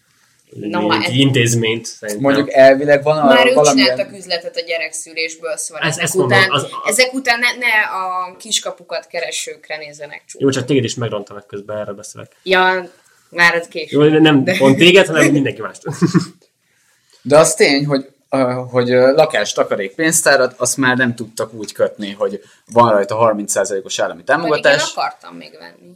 S4: Na,
S5: egy intézményt szerintem.
S3: Mondjuk elvileg van a
S4: Már ők
S3: valamilyen...
S4: csináltak üzletet a gyerekszülésből, szóval
S5: Ez-
S4: ezek,
S5: ezt mondom,
S4: után,
S5: az-
S4: ezek után ne, ne a kiskapukat keresőkre nézzenek csúnyán.
S5: Jó, csak téged is megrontanak közben, erről beszélek.
S4: Ja, már ez késő.
S5: Jó, nem
S4: De-
S5: pont téged, hanem mindenki mást.
S3: De az tény, hogy, uh, hogy uh, lakás takarék pénztárat, azt már nem tudtak úgy kötni, hogy van rajta 30%-os állami
S4: Pedig én
S3: támogatás.
S4: akartam még venni.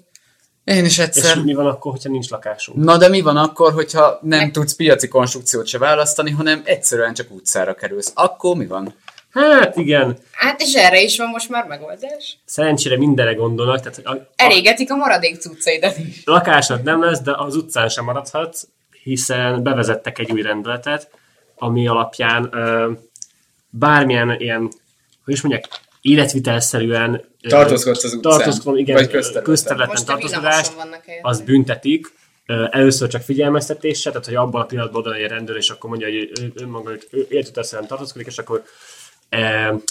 S3: Én is
S5: És
S3: egyszer.
S5: mi van akkor, hogyha nincs lakásunk?
S3: Na de mi van akkor, hogyha nem tudsz piaci konstrukciót se választani, hanem egyszerűen csak utcára kerülsz? Akkor mi van?
S5: Hát igen,
S4: Hát és erre is van most már megoldás.
S5: szerencsére mindenre gondolnak, tehát a, a
S4: Elégetik a maradék cuccaidat is.
S5: lakásod nem lesz, de az utcán sem maradhatsz, hiszen bevezettek egy új rendeletet, ami alapján ö, bármilyen ilyen, hogy is mondják, életvitelszerűen
S3: Tartózkodsz az utcán,
S5: tartózkodom, igen,
S3: vagy közterületen.
S5: közterületen
S4: Most a
S5: tartózkodás,
S4: villamoson vannak helyett.
S5: az büntetik, először csak figyelmeztetéssel, tehát hogy abban a pillanatban oda egy rendőr, és akkor mondja, hogy ő, ő maga hogy ő életvitelszerűen tartózkodik, és akkor el,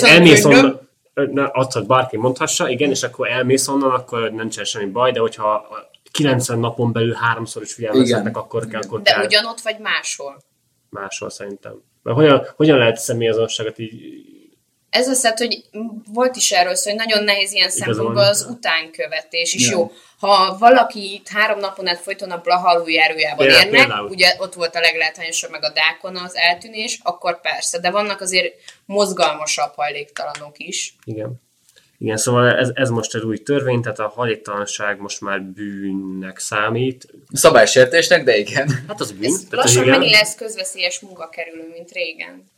S5: elmész onnan, ne, azt, hogy bárki mondhassa, igen, és akkor elmész onnan, akkor nincsen semmi baj, de hogyha a 90 napon belül háromszor is figyelmeztetnek, akkor kell, akkor
S4: De
S5: kell
S4: ugyanott vagy máshol.
S5: máshol szerintem. Mert hogyan, hogyan lehet személyazonosságot így
S4: Ez az, hát, hogy volt is erről szó, hogy nagyon nehéz ilyen
S5: Igazolni.
S4: szempontból az utánkövetés is
S3: Ja.
S4: jó. Ha valaki itt három napon át folyton a Blaha aluljárójában
S5: Például-
S4: érnek,
S5: például.
S4: ugye ott volt a leglátványosabb meg a Dákon az eltűnés, akkor persze, de vannak azért mozgalmasabb hajléktalanok is.
S5: Igen. Igen, szóval ez, ez most egy új törvény, tehát a hajléktalanság most már bűnnek számít.
S3: Szabálysértésnek, de igen.
S5: Hát az bűn.
S4: Ez
S5: tehát
S4: lassan megint lesz közveszélyes munkakerülő, mint régen.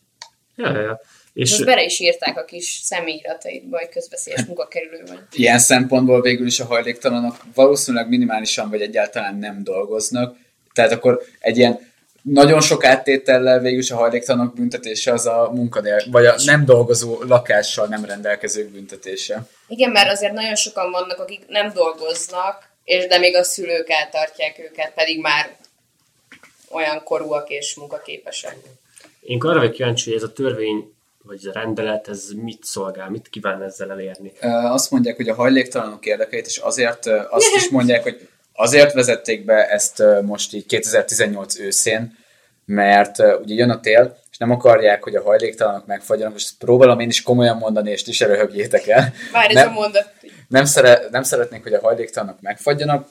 S5: Ja, ja, ja.
S4: És most bele is írták a kis személyirataidba, hogy közveszélyes munkakerülő vagy.
S3: Ilyen szempontból végül is a hajléktalanok valószínűleg minimálisan vagy egyáltalán nem dolgoznak. Tehát akkor egy ilyen nagyon sok áttétellel végül is a hajléktalanok büntetése az a munkadél, vagy a nem dolgozó lakással nem rendelkezők büntetése.
S4: Igen, mert azért nagyon sokan vannak, akik nem dolgoznak, és de még a szülők eltartják őket, pedig már olyan korúak és munkaképesek.
S5: én arra vagyok kíváncsi, hogy ez a törvény, vagy a rendelet, ez mit szolgál, mit kíván ezzel elérni.
S3: Azt mondják, hogy a hajléktalanok érdekeit, és azért azt is mondják, hogy azért vezették be ezt most így 2018 őszén, mert ugye jön a tél, és nem akarják, hogy a hajléktalanok megfagyjanak, ezt próbálom én is komolyan mondani, és ti se röhögjétek el.
S4: Bár ez
S3: Nem-
S4: a mondat,
S3: nem, szere, nem szeretnék, hogy a hajléktalanok megfagyjanak,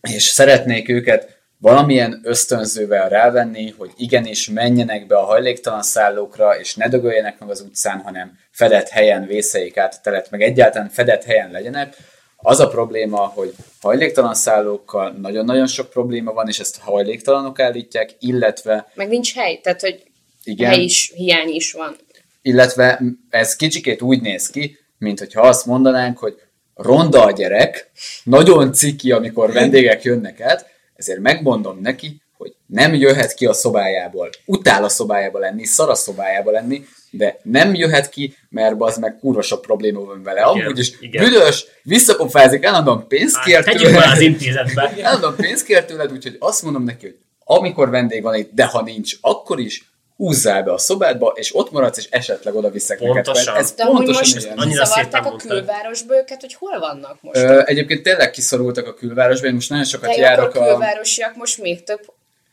S3: és szeretnék őket valamilyen ösztönzővel rávenni, hogy igenis menjenek be a hajléktalan szállókra, és ne dögöljenek meg az utcán, hanem fedett helyen vészeljék át a telet, meg egyáltalán fedett helyen legyenek. Az a probléma, hogy hajléktalan szállókkal nagyon-nagyon sok probléma van, és ezt hajléktalanok állítják, illetve
S4: meg nincs hely, tehát hogy
S3: Igen.
S4: hely is, hiány is van.
S3: illetve ez kicsikét úgy néz ki, mint hogyha azt mondanánk, hogy ronda a gyerek, nagyon ciki, amikor vendégek jönnek át, ezért megmondom neki, hogy nem jöhet ki a szobájából. Utál a szobájába lenni, szar a szobájába lenni, de nem jöhet ki, mert az meg kurva sok probléma van vele.
S5: Igen,
S3: Amúgy is
S5: igen.
S3: büdös, visszapofázik, állandóan pénzt kér
S5: Hát, Tegyük be az
S3: tőled,
S5: intézetbe.
S3: állandóan pénzt kér tőled, úgyhogy azt mondom neki, hogy amikor vendég van itt, de ha nincs, akkor is húzzál be a szobádba, és ott maradsz, és esetleg oda viszek neked.
S5: Pontosan.
S3: Mert Ez
S4: De
S3: pontosan
S4: most
S3: ilyen.
S5: Annyira
S4: zavarták
S5: szépen
S4: a külvárosba őket, hogy hol vannak most.
S3: Ö, egyébként tényleg kiszorultak a külvárosba, én most nagyon sokat
S4: De
S3: járok
S4: akkor
S3: a...
S4: külvárosiak most még több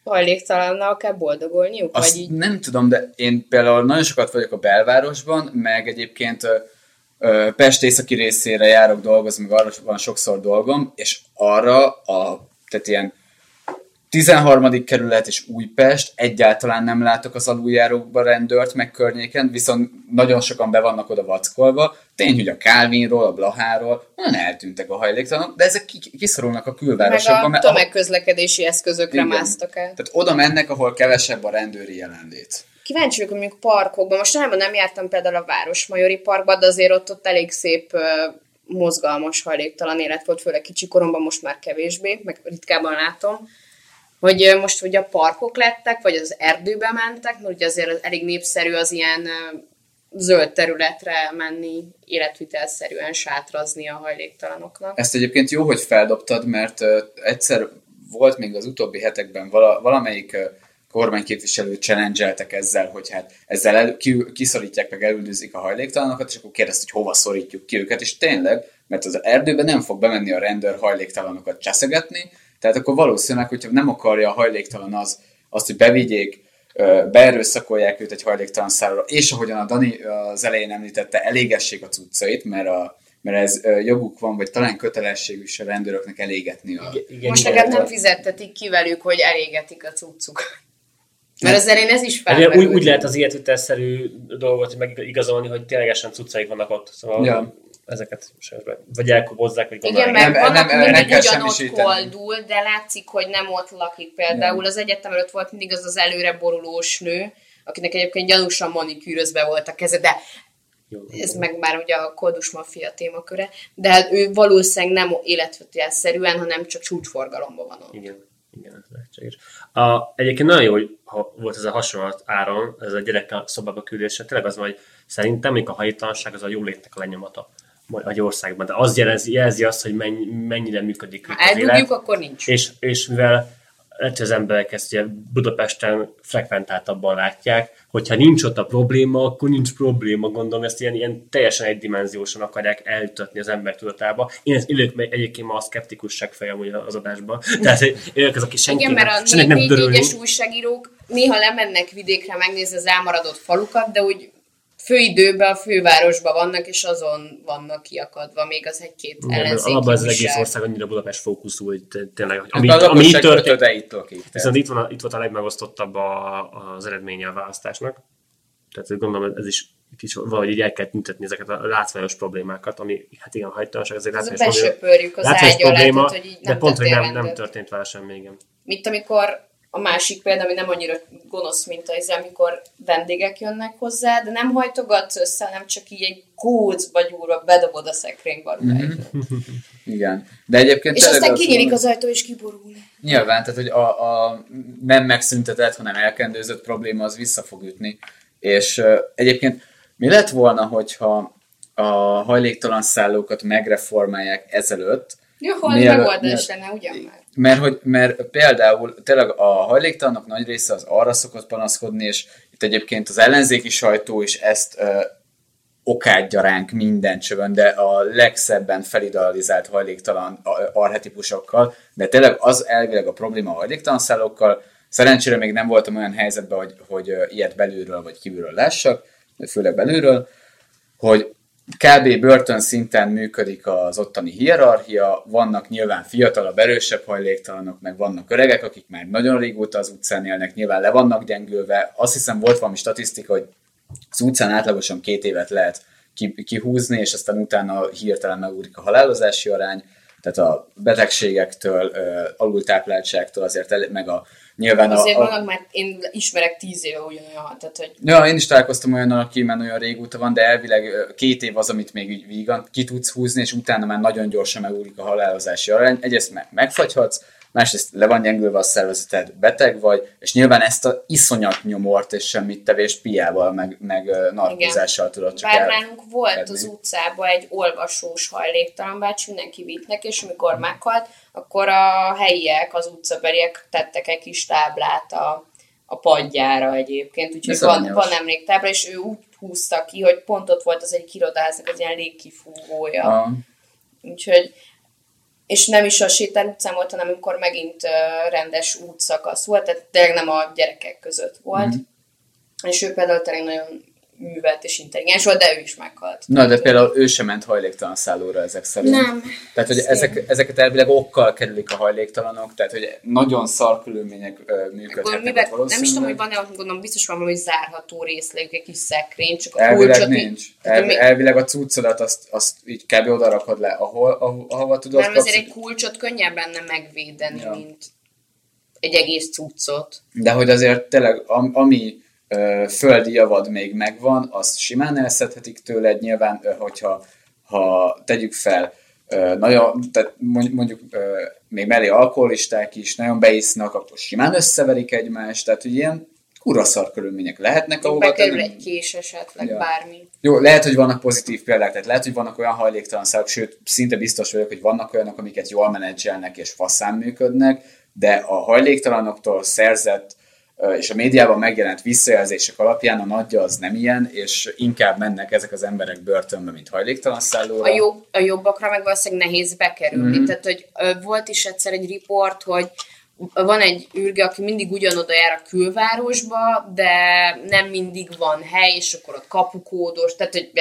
S4: hajléktalannal kell boldogolniuk?
S3: Azt
S4: Vagy így
S3: nem tudom, de én például nagyon sokat vagyok a belvárosban, meg egyébként Pest északi részére járok dolgozni, meg arra van sokszor dolgom, és arra a, tehát ilyen 13. kerület és Újpest, egyáltalán nem látok az aluljárókba rendőrt meg környéken, viszont nagyon sokan be vannak oda vackolva. Tény, hogy a Calvinról, a Blaháról nagyon eltűntek a hajléktalanok, de ezek ki- kiszorulnak a
S4: meg
S3: külvárosokba,
S4: a
S3: mert ahol-
S4: tömegközlekedési eszközökre
S3: Igen.
S4: másztak el.
S3: tehát oda mennek, ahol kevesebb a rendőri jelenlét.
S4: Kíváncsi vagyok, mondjuk parkokban, most nem, nem jártam például a Városmajori Parkba, de azért ott, ott elég szép mozgalmas hajléktalan élet volt, főleg kicsi koromban, most már kevésbé, meg ritkában látom, hogy most ugye a parkok lettek, vagy az erdőbe mentek, mert ugye azért az elég népszerű az ilyen zöld területre menni, életvitelszerűen sátrazni a hajléktalanoknak.
S3: Ezt egyébként jó, hogy feldobtad, mert egyszer volt még az utóbbi hetekben vala, valamelyik kormányképviselő challenge ezzel, hogy hát ezzel el, ki, kiszorítják meg elüldözik a hajléktalanokat, és akkor kérdezte, hogy hova szorítjuk ki őket, és tényleg, mert az erdőben nem fog bemenni a rendőr hajléktalanokat cseszegetni, tehát akkor valószínűleg, hogyha nem akarja a hajléktalan az, azt, hogy bevigyék, beerőszakolják őt egy hajléktalan szállóra, és ahogyan a Dani az elején említette, elégessék a cuccait, mert, a, mert ez joguk van, vagy talán kötelességük is a rendőröknek elégetni a,
S5: Igen,
S4: Most
S5: igen.
S4: legalább nem fizettetik ki velük, hogy elégetik a cuccukat. Mert az elején ez is
S5: ugye úgy, úgy lehet az életvitelszerű dolgot megigazolni, hogy ténylegesen cuccaik vannak ott. Szóval
S3: Ja.
S5: Ezeket vagy elkobozzák, vagy
S4: Igen,
S5: gondolják.
S4: mert
S3: Nem,
S4: vannak
S3: nem,
S4: mindig
S3: meg kell
S4: ugyanott koldul, de látszik, hogy nem ott lakik. Például az egyetem előtt volt mindig az az előre borulós nő, akinek egyébként gyanúsan manikűrözve volt a keze, de ez meg már ugye a koldus maffia témaköre, de hát ő valószínűleg nem életvitelszerűen, hanem csak csúcsforgalomban van ott.
S5: Igen, igen, ez lehetséges. A, egyébként nagyon jó, hogy ha volt ez a hasonlat áron, ez a gyerekkel szobába küldése, tényleg az hogy szerintem még a hajtalanság az a jólétnek a lenyomata egy országban, de az jelzi, jelzi azt, hogy mennyi, mennyire működik
S4: Ha
S5: az élet.
S4: akkor nincs.
S5: És, és mivel lehet, hogy az emberek ezt ugye Budapesten frekventáltabban látják, hogyha nincs ott a probléma, akkor nincs probléma, gondolom, ezt ilyen, ilyen teljesen egydimenziósan akarják eljutatni az ember tudatába. Én ezt ülök meg egyébként ma a szkeptikusság fejem ugye az adásban. Tehát hogy ülök az, aki senki
S4: Igen, mert a
S5: senki nem dörölni.
S4: négy-négyes újságírók néha lemennek vidékre megnézni az elmaradott falukat, de úgy főidőben a fővárosban vannak, és azon vannak kiakadva még az egy-két ellenzéki
S5: Alapban ez az egész ország annyira Budapest fókuszú, hogy te- tényleg,
S3: Ami,
S5: ami,
S3: a
S5: ami itt történt. Viszont itt, van a, itt volt a legmegosztottabb a, az eredménye a választásnak. Tehát gondolom ez is is valahogy így el kell tüntetni ezeket a látványos problémákat, ami hát igen, hajtalanság, ezért
S4: Ez
S5: látványos probléma.
S4: besöpörjük az
S5: Látványos probléma,
S4: tehát, hogy így
S5: de
S4: nem
S5: pont, hogy nem, nem történt vele semmi, igen.
S4: Mint amikor a másik példa, ami nem annyira gonosz, mint az, amikor vendégek jönnek hozzá, de nem hajtogatsz össze, hanem csak így egy gócba gyúrva bedobod a szekrénybe. Mm-hmm.
S3: Igen. De egyébként
S4: És aztán
S3: azt
S4: kinyílik az ajtó, és kiborul.
S3: Nyilván, tehát hogy a, a nem megszüntetett, hanem elkendőzött probléma az vissza fog ütni. És uh, egyébként mi lett volna, hogyha a hajléktalan szállókat megreformálják ezelőtt,
S4: Jó, hol megoldás lenne, ugyan már?
S3: Mert, hogy, mert például tényleg a hajléktalanok nagy része az arra szokott panaszkodni, és itt egyébként az ellenzéki sajtó is ezt ö, okádja ránk minden csövön, de a legszebben felidealizált hajléktalan a- archetipusokkal, de tényleg az elvileg a probléma a hajléktalan szállókkal. Szerencsére még nem voltam olyan helyzetben, hogy, hogy ilyet belülről vagy kívülről lássak, de főleg belülről, hogy kb. börtön szinten működik az ottani hierarchia, vannak nyilván fiatalabb, erősebb hajléktalanok, meg vannak öregek, akik már nagyon régóta az utcán élnek, nyilván le vannak gyengülve. Azt hiszem volt valami statisztika, hogy az utcán átlagosan két évet lehet ki- kihúzni, és aztán utána hirtelen megúrik a halálozási arány, tehát a betegségektől, alultápláltságtól azért, meg a nyilván a,
S4: Azért
S3: a,
S4: vannak, mert én ismerek tíz éve ugyanolyan, tehát hogy
S3: Ja, én is találkoztam olyannal, aki már olyan régóta van, de elvileg két év az, amit még így vígan ki tudsz húzni, és utána már nagyon gyorsan megúlik a halálozási arány. Egyrészt meg megfagyhatsz, másrészt le van gyengülve a szervezeted, beteg vagy, és nyilván ezt a iszonyat nyomort és semmit tevést piával, meg, meg narkózással tudod csak
S4: Bár nálunk volt
S3: kedni.
S4: az utcában egy olvasós hajléktalan bácsi, mindenki vitt neki, és amikor meghalt, akkor a helyiek, az utcabeliek tettek egy kis táblát a, a padjára egyébként, úgyhogy van, van emléktábla, és ő úgy húzta ki, hogy pont ott volt az egy irodáznak az ilyen légkifúvója.
S3: A,
S4: Úgyhogy, és nem is a sétál utcán volt, hanem amikor megint rendes útszakasz volt, tehát tényleg nem a gyerekek között volt.
S3: Mhm.
S4: Mm-hmm. És ő például tényleg nagyon művelt és intelligens volt, de ő is meghalt.
S3: na, de például ő sem ment hajléktalan szállóra ezek szerint.
S4: Nem.
S3: Tehát, hogy ezek, ezeket elvileg okkal kerülik a hajléktalanok, tehát, hogy nagyon szar körülmények működhetnek
S4: mivel,
S3: ott
S4: nem is tudom,
S3: valószínűleg.
S4: hogy van-e, gondolom, biztos van valami zárható részlegük, egy kis szekrény, csak a
S3: Elvileg
S4: kulcsot
S3: nincs. El,
S4: még-
S3: elvileg a cuccodat azt, azt így kb. oda rakod le, ahol, ahol, ahova tudod.
S4: Nem, azért egy kulcsot könnyebb lenne megvédeni,
S3: Ja.
S4: mint egy egész cuccot.
S3: De hogy azért tényleg, am, ami földi javad még megvan, azt simán elszedhetik tőled, nyilván, hogyha ha tegyük fel, nagyon, tehát mond- mondjuk még mellé alkoholisták is nagyon beisznak, akkor simán összeverik egymást, tehát hogy ilyen kuraszar körülmények lehetnek, ahova
S4: Bekerül egy kés esetleg,
S3: Ja.
S4: bármi.
S3: Jó, lehet, hogy vannak pozitív példák, tehát lehet, hogy vannak olyan hajléktalan szálak, sőt, szinte biztos vagyok, hogy vannak olyanok, amiket jól menedzselnek és faszán működnek, de a hajléktalanoktól szerzett és a médiában megjelent visszajelzések alapján a nagyja az nem ilyen, és inkább mennek ezek az emberek börtönbe, mint hajléktalan szállóra.
S4: a, jobb, a jobbakra meg valószínűleg nehéz bekerülni.
S3: Mhm.
S4: Mm-hmm. Tehát, hogy volt is egyszer egy riport, hogy van egy űrge, aki mindig ugyanoda jár a külvárosba, de nem mindig van hely, és akkor ott kapukódos, tehát, hogy,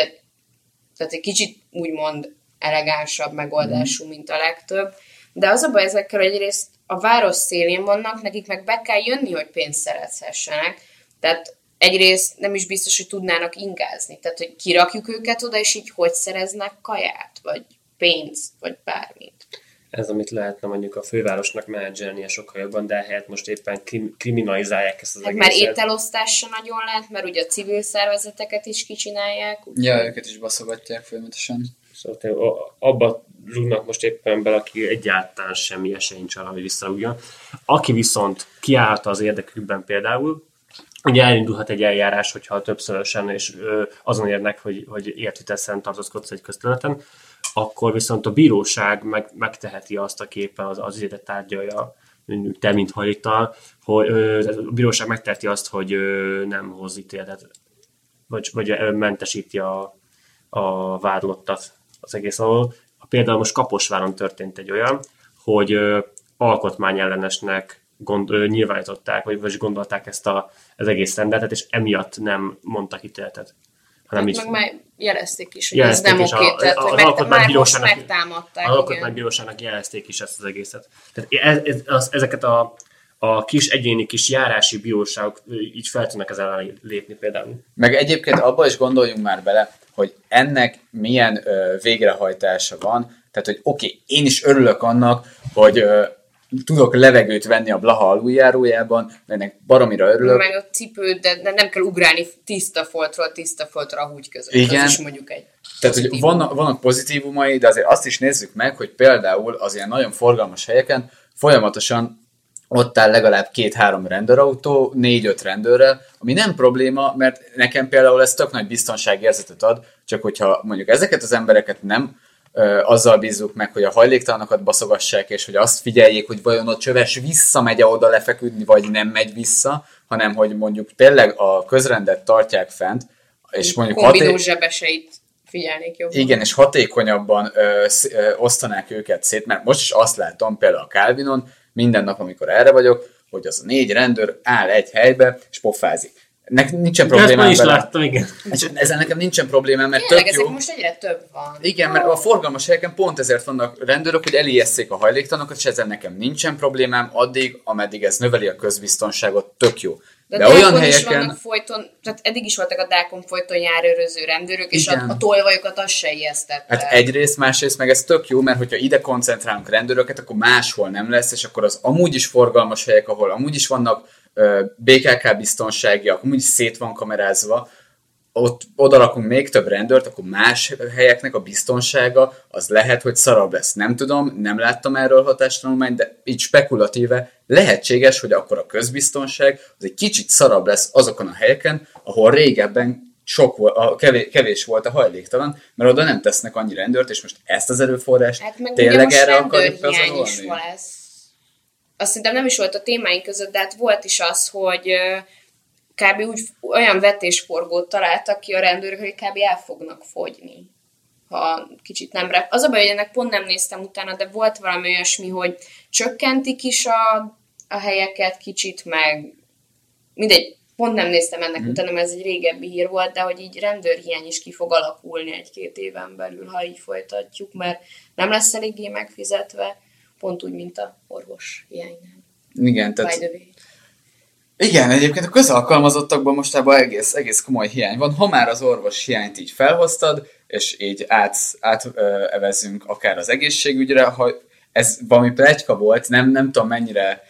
S4: tehát egy kicsit úgymond elegánsabb megoldású, mint a legtöbb. De az a baj ezekkel, egyrészt a város szélén vannak, nekik meg be kell jönni, hogy pénzt szerezhessenek. Tehát egyrészt nem is biztos, hogy tudnának ingázni. Tehát, hogy kirakjuk őket oda, és így hogy szereznek kaját, vagy pénzt, vagy bármit.
S5: Ez, amit lehetne mondjuk a fővárosnak menedzselnie sokkal jobban, de ehelyett most éppen krim- kriminalizálják ezt az
S4: Hát már
S5: egészet.
S4: ételosztás se nagyon lehet, mert ugye a civil szervezeteket is kicsinálják. úgyhogy-
S3: Ja, őket is baszogatják folyamatosan.
S5: Szóval a- abba rúgnak most éppen bele, aki egyáltalán semmi esély nincs arra, hogy visszarúgjon. Aki viszont kiállhat az érdekükben például, ugye elindulhat egy eljárás, hogyha többszörösen és azon érnek, hogy, hogy értitesen tartózkodsz egy közterületen, akkor viszont a bíróság meg, megteheti azt a képen az, az ügyet tárgyalja, te, mint hajléktalan, hogy a bíróság megteheti azt, hogy ö, nem hoz ítéletet, vagy, vagy mentesíti a, a vádlottat az egész alól. Például most Kaposváron történt egy olyan, hogy alkotmányellenesnek gond, ö, nyilvánították, vagy, vagy gondolták ezt a, az egész rendeletet, és emiatt nem mondtak ítéletet. hanem
S4: Hát
S5: így
S4: meg már jelezték is, hogy
S5: Jelezték
S4: ez nem
S5: a-
S4: oké, tehát
S5: a-
S4: hogy meg, már most megtámadták.
S5: az alkotmánybíróságnak jelezték is ezt az egészet. Tehát ez, ez, az, ezeket a, a kis egyéni kis járási bíróságok így fel tudnak ezzel ellen lépni például.
S3: Meg egyébként abba is gondoljunk már bele, hogy ennek milyen ö, végrehajtása van. Tehát, hogy oké, okay, én is örülök annak, hogy ö, tudok levegőt venni a Blaha aluljárójában, de ennek baromira örülök.
S4: Meg a cipőd, de, de nem kell ugrálni tiszta foltról tiszta foltra a húgy között.
S3: Igen.
S4: Az is mondjuk egy
S3: Tehát, hogy vannak, vannak pozitívumai, de azért azt is nézzük meg, hogy például az ilyen nagyon forgalmas helyeken folyamatosan ott áll legalább két-három rendőrautó, négy-öt rendőrrel, ami nem probléma, mert nekem például ez tök nagy biztonságérzetet ad, csak hogyha mondjuk ezeket az embereket nem ö, azzal bízzuk meg, hogy a hajléktalanokat baszogassák, és hogy azt figyeljék, hogy vajon a csöves visszamegy oda lefeküdni, vagy nem megy vissza, hanem hogy mondjuk tényleg a közrendet tartják fent, és mondjuk haté-
S4: zsebeseit figyelnék jobban.
S3: igen, és hatékonyabban ö, ö, osztanák őket szét, mert most is azt látom például a Calvinon, minden nap, amikor erre vagyok, hogy az a négy rendőr áll egy helybe, és pofázik. Nek, nincsen problémám
S5: is
S3: vele.
S5: láttam, igen.
S3: És ezzel nekem nincsen problémám, mert
S4: Tényleg,
S3: tök
S4: ezek
S3: jó.
S4: most egyre több van.
S3: Igen, mert a forgalmas helyeken pont ezért vannak rendőrök, hogy elijesszék a hajléktalanokat, és ezzel nekem nincsen problémám, addig, ameddig ez növeli a közbiztonságot, tök jó.
S4: De,
S3: De, olyan
S4: olyan is
S3: helyeken...
S4: vannak folyton, tehát eddig is voltak a dákon folyton járőröző rendőrök, és a,
S3: Igen.
S4: a tolvajokat az se ijesztette.
S3: Hát egyrészt, másrészt meg ez tök jó, mert hogyha ide koncentrálunk rendőröket, akkor máshol nem lesz, és akkor az amúgy is forgalmas helyek, ahol amúgy is vannak BKK biztonságiak, amúgy is szét van kamerázva, ott oda rakunk még több rendőrt, akkor más helyeknek a biztonsága az lehet, hogy szarabb lesz. Nem tudom, nem láttam erről hatástanulmányt, de így spekulatíve lehetséges, hogy akkor a közbiztonság az egy kicsit szarabb lesz azokon a helyeken, ahol régebben sok volt, a kevés, kevés volt a hajléktalan, mert oda nem tesznek annyi rendőrt, és most ezt az erőforrást
S4: Hát meg
S3: tényleg erre akarjuk pazarolni?
S4: lesz. Azt szerintem nem is volt a témáink között, de hát volt is az, hogy kb. úgy olyan vetésforgót találtak ki a rendőrök, hogy kb. el fognak fogyni ha kicsit nem rep. Az a baj, hogy ennek pont nem néztem utána, de volt valami olyasmi, hogy csökkentik is a, a helyeket kicsit, meg mindegy, pont nem néztem ennek mm. utána, mert ez egy régebbi hír volt, de hogy így rendőrhiány is ki fog alakulni egy-két éven belül, ha így folytatjuk, mert nem lesz eléggé megfizetve, pont úgy, mint a orvos hiánynál.
S3: Igen, tehát. Igen, egyébként a közalkalmazottakban mostában egész, egész komoly hiány van. Ha már az orvos hiányt így felhoztad, és így át, átevezünk akár az egészségügyre, ha ez valami plegyka volt, nem, nem tudom mennyire,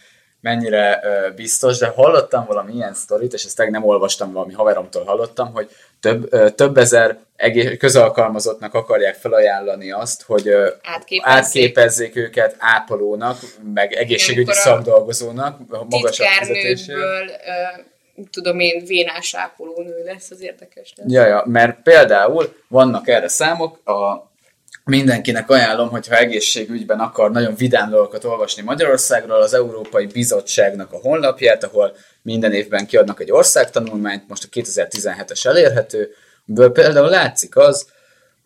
S3: mennyire biztos, de hallottam valami ilyen sztorit, és ezt tényleg nem olvastam, valami haveromtól hallottam, hogy több, több ezer egész, közalkalmazottnak akarják felajánlani azt, hogy ö,
S4: Átképezzék.
S3: átképezzék őket ápolónak, meg egészségügyi
S4: a
S3: szakdolgozónak, magasabb
S4: ö, tudom én, vénás ápolónő lesz, az érdekes lesz.
S3: Ja, ja, mert például vannak erre számok, a mindenkinek ajánlom, hogyha egészségügyben akar nagyon vidám dolgokat olvasni Magyarországról, az Európai Bizottságnak a honlapját, ahol minden évben kiadnak egy országtanulmányt, most a 2017-es elérhető, amiből például látszik az,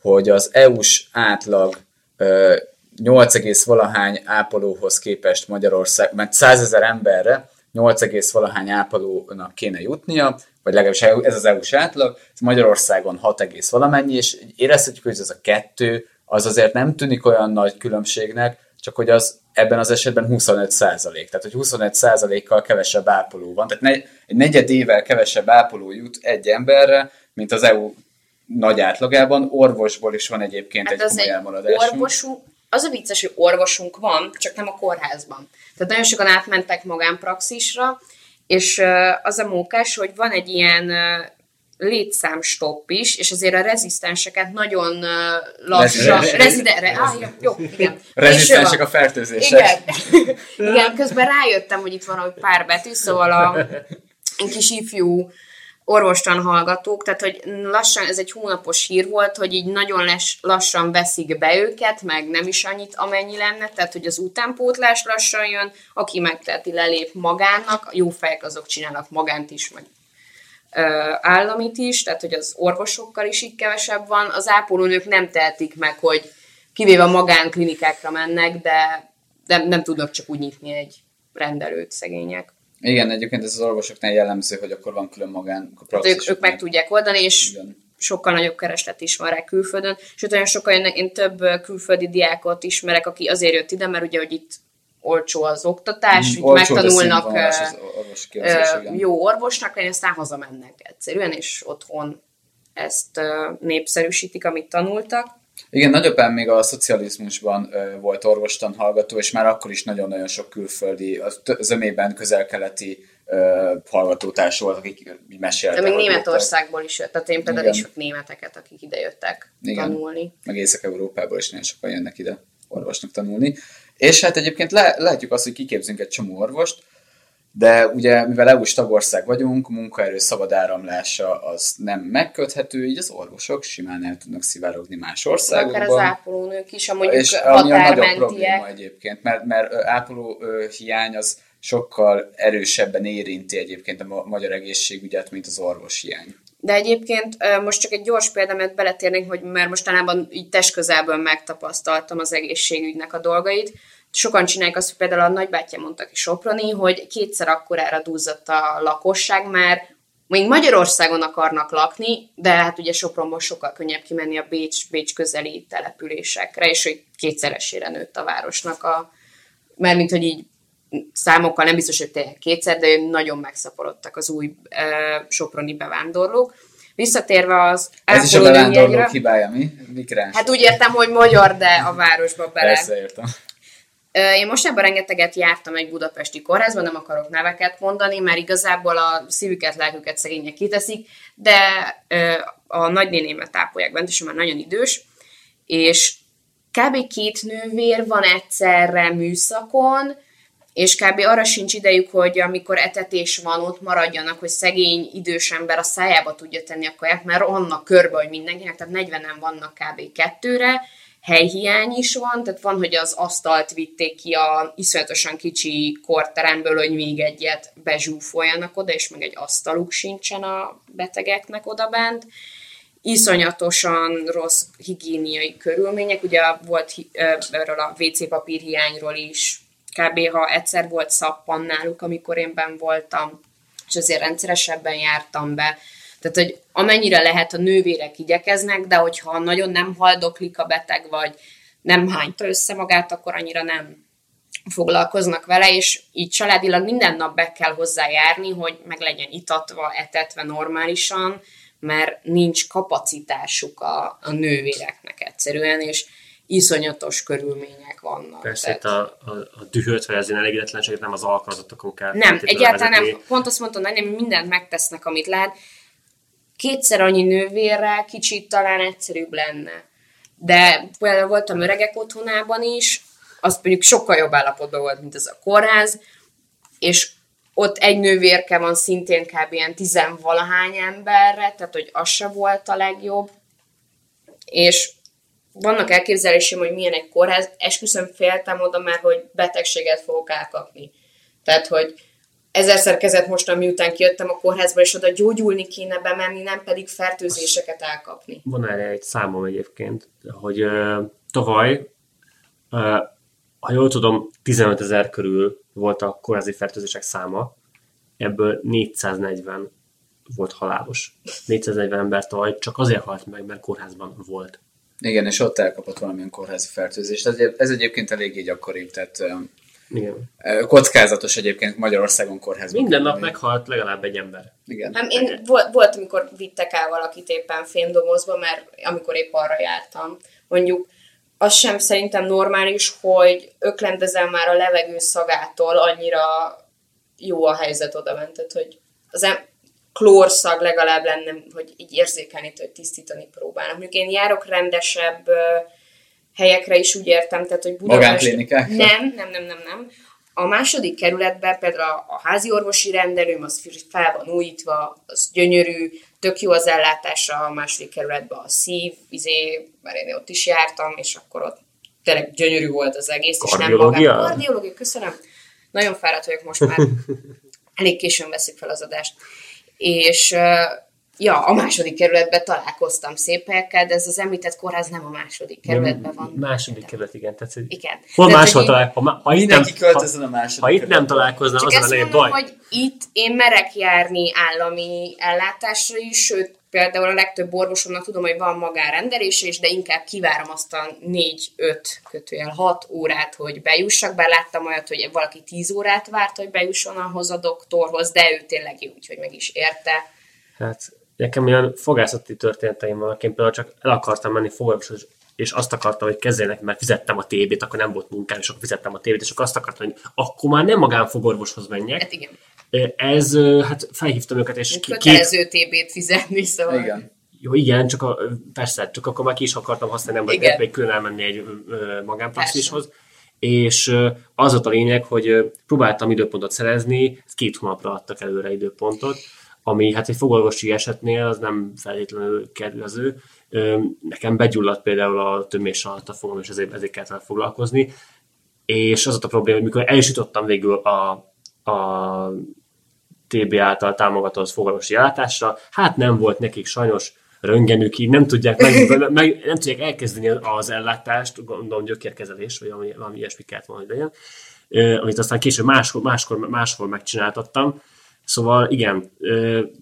S3: hogy az EU-s átlag ö, 8, valahány ápolóhoz képest Magyarország, mert 100 ezer emberre 8, valahány ápolónak kéne jutnia, vagy legalábbis ez az EU-s átlag, ez Magyarországon 6, valamennyi, és érezhetjük, hogy ez a kettő, az azért nem tűnik olyan nagy különbségnek, csak hogy az ebben az esetben 25 százalék. Tehát, hogy 25 százalékkal kevesebb ápoló van. Tehát ne, egy negyedével kevesebb ápoló jut egy emberre, mint az EU nagy átlagában. Orvosból is van egyébként
S4: Hát
S3: egy komoly elmaradásunk.
S4: orvosunk, az a vicces, hogy orvosunk van, csak nem a kórházban. Tehát nagyon sokan átmentek magánpraxisra, és az a mókás, hogy van egy ilyen létszámstopp is, és azért a rezisztenseket nagyon lassan...
S3: Rezi-
S4: Rezidere, ah, jó, igen.
S3: Rezisztensek a fertőzések.
S4: Igen. igen, közben rájöttem, hogy itt van hogy pár betű, szóval a kis ifjú orvostan hallgatók, tehát hogy lassan, ez egy hónapos hír volt, hogy így nagyon les, lassan veszik be őket, meg nem is annyit, amennyi lenne, tehát hogy az utánpótlás lassan jön, aki megteheti lelép magánnak, jó fejek azok csinálnak magánt is, meg államit is, tehát hogy az orvosokkal is így kevesebb van, az ápolónők nem tehetik meg, hogy kivéve a magánklinikákra mennek, de nem, nem tudnak csak úgy nyitni egy rendelőt szegények.
S3: Igen, egyébként ez az orvosoknál jellemző, hogy akkor van külön magán a
S4: Tehát ők, ők meg tudják oldani, és
S3: Igen.
S4: sokkal nagyobb kereslet is van rá külföldön, sőt olyan sokkal én, én több külföldi diákot ismerek, aki azért jött ide, mert ugye, hogy itt olcsó az oktatás,
S3: Mm,
S4: megtanulnak
S3: színvonalas
S4: ö,
S3: az képzés,
S4: jó orvosnak lenni, aztán hazamennek egyszerűen, és otthon ezt népszerűsítik, amit tanultak.
S3: Igen, nagyapám még a szocializmusban ö, volt orvostan hallgató, és már akkor is nagyon-nagyon sok külföldi, az zömében közel-keleti ö, hallgatótárs volt, akik meséltek.
S4: De még Németországból is jött, tehát én például
S3: Igen.
S4: is németeket, akik ide jöttek
S3: Igen.
S4: tanulni.
S3: Meg Észak-Európából is nagyon sokan jönnek ide orvosnak tanulni. És hát egyébként le, látjuk azt, hogy kiképzünk egy csomó orvost, de ugye, mivel EU-s tagország vagyunk, munkaerő szabad áramlása az nem megköthető, így az orvosok simán el tudnak szivárogni más
S4: Akár az
S3: országokba.
S4: ápolónők is, a mondjuk
S3: és ami a nagyobb probléma egyébként, mert, mert ápoló hiány az sokkal erősebben érinti egyébként a ma- magyar egészségügyet, mint az orvos hiány.
S4: De egyébként most csak egy gyors példát beletérnék, hogy mert mostanában így testközelből megtapasztaltam az egészségügynek a dolgait. Sokan csinálják azt, hogy például a nagybátyja mondta ki Soproni, hogy kétszer akkorára duzzadt a lakosság, mert még Magyarországon akarnak lakni, de hát ugye Sopronból sokkal könnyebb kimenni a Bécs, Bécs közeli településekre, és hogy kétszeresére nőtt a városnak a, mint hogy így számokkal nem biztos, hogy tényleg kétszer, de nagyon megszaporodtak az új e, soproni bevándorlók. Visszatérve az
S3: Ez is a bevándorlók hibája, mi? Migráns.
S4: Hát úgy értem, hogy magyar, de a városba bele.
S3: Persze, értem.
S4: Én most ebben rengeteget jártam egy budapesti kórházban, nem akarok neveket mondani, mert igazából a szívüket, lelküket szegények kiteszik, de a nagynénémet ápolják bent, és már nagyon idős, és kb. két nővér van egyszerre műszakon, és kb. arra sincs idejük, hogy amikor etetés van, ott maradjanak, hogy szegény idős ember a szájába tudja tenni a kaját, mert annak körbe, hogy mindenkinek, tehát 40-en vannak kb. kettőre, helyhiány is van, tehát van, hogy az asztalt vitték ki a iszonyatosan kicsi korteremből, hogy még egyet bezsúfoljanak oda, és meg egy asztaluk sincsen a betegeknek oda bent iszonyatosan rossz higiéniai körülmények, ugye volt erről a WC papír hiányról is, kb. ha egyszer volt szappan náluk, amikor én ben voltam, és azért rendszeresebben jártam be. Tehát, hogy amennyire lehet a nővérek igyekeznek, de hogyha nagyon nem haldoklik a beteg, vagy nem hányta össze magát, akkor annyira nem foglalkoznak vele, és így családilag minden nap be kell hozzá járni, hogy meg legyen itatva, etetve normálisan, mert nincs kapacitásuk a, a nővéreknek egyszerűen, és iszonyatos körülmények vannak.
S5: Persze itt
S4: Tehát-
S5: a, a, a dühöt, vagy az ilyen elégedetlenséget nem az alkalmazottakon kell
S4: nem, egyáltalán nem. Pont azt mondtam, hogy nem mindent megtesznek, amit lehet. Kétszer annyi nővérrel kicsit talán egyszerűbb lenne. De például voltam öregek otthonában is, az mondjuk sokkal jobb állapotban volt, mint ez a kórház, és ott egy nővérke van szintén kb. ilyen tizenvalahány emberre, tehát hogy az se volt a legjobb. És vannak elképzelésem, hogy milyen egy kórház, esküszöm féltem oda már, hogy betegséget fogok elkapni. Tehát, hogy ezerszer kezet mostan, miután kijöttem a kórházba, és oda gyógyulni kéne bemenni, nem pedig fertőzéseket elkapni.
S5: Van erre egy számom egyébként, hogy uh, tavaly, uh, ha jól tudom, 15 ezer körül volt a kórházi fertőzések száma, ebből 440 volt halálos. 440 ember tavaly csak azért halt meg, mert kórházban volt.
S3: Igen, és ott elkapott valamilyen kórházi fertőzést. Ez, ez egyébként eléggé gyakoribb, tehát
S5: Igen.
S3: kockázatos egyébként Magyarországon kórházban.
S5: Minden nap meghalt legalább egy ember.
S3: Igen.
S4: Nem, én volt, volt, amikor vittek el valakit éppen fémdobozba, mert amikor épp arra jártam. Mondjuk az sem szerintem normális, hogy öklendezel már a levegő szagától, annyira jó a helyzet oda mentett, hogy az em- klórszag legalább lenne, hogy így érzékelni, hogy tisztítani próbálnak. Mondjuk én járok rendesebb helyekre is úgy értem, tehát hogy Budapest... Nem, nem, nem, nem, nem. A második kerületben például a, a házi orvosi rendelőm, az fel van újítva, az gyönyörű, tök jó az ellátása a második kerületben a szív, izé, mert én ott is jártam, és akkor ott tényleg gyönyörű volt az egész, és nem magam. Kardiológia, köszönöm. Nagyon fáradt vagyok most már. Elég későn veszik fel az adást. És ja, a második kerületben találkoztam szép helyekkel, de ez az említett kórház nem a második kerületben van.
S5: Második kerület, igen. Tehát, hogy
S4: Igen.
S5: hol
S4: Tehát,
S5: máshol találkozom? Ha, ha itt nem,
S3: Mindenki költözön a második
S5: ha, itt nem találkoznám,
S4: Csak
S5: az a
S4: mondom,
S5: baj.
S4: hogy itt én merek járni állami ellátásra is, sőt, például a legtöbb orvosomnak tudom, hogy van magánrendelése is, de inkább kivárom azt a 4-5 kötőjel 6 órát, hogy bejussak, bár láttam olyat, hogy valaki 10 órát várt, hogy bejusson ahhoz a doktorhoz, de ő tényleg úgy, hogy meg is érte.
S5: Hát nekem olyan fogászati történeteim vannak, én például csak el akartam menni fogorvoshoz, és azt akartam, hogy kezdjenek, mert fizettem a TB-t, akkor nem volt munkám, és akkor fizettem a TB-t, és akkor azt akartam, hogy akkor már nem magánfogorvoshoz menjek.
S4: Hát igen.
S5: Ez, hát felhívtam őket, és ki,
S4: Kötelező TB-t fizetni, szóval...
S3: Igen.
S5: Jó, igen, csak a, persze, csak akkor már ki is akartam használni, nem
S4: Igen.
S5: vagy még külön elmenni egy magánpraxishoz. És az volt a lényeg, hogy próbáltam időpontot szerezni, ez két hónapra adtak előre időpontot, ami hát egy fogorvosi esetnél az nem feltétlenül kedvező. Nekem begyulladt például a tömés alatt a fogam, és ezért, ezért kellett vele foglalkozni. És az volt a probléma, hogy mikor el is jutottam végül a, a TB által támogatott fogorvosi ellátásra, hát nem volt nekik sajnos röngenük, így nem tudják, meg, meg, nem tudják elkezdeni az ellátást, gondolom gyökérkezelés, vagy valami, valami ilyesmi kellett volna, hogy legyen, amit aztán később máskor, máskor, máshol megcsináltattam. Szóval igen,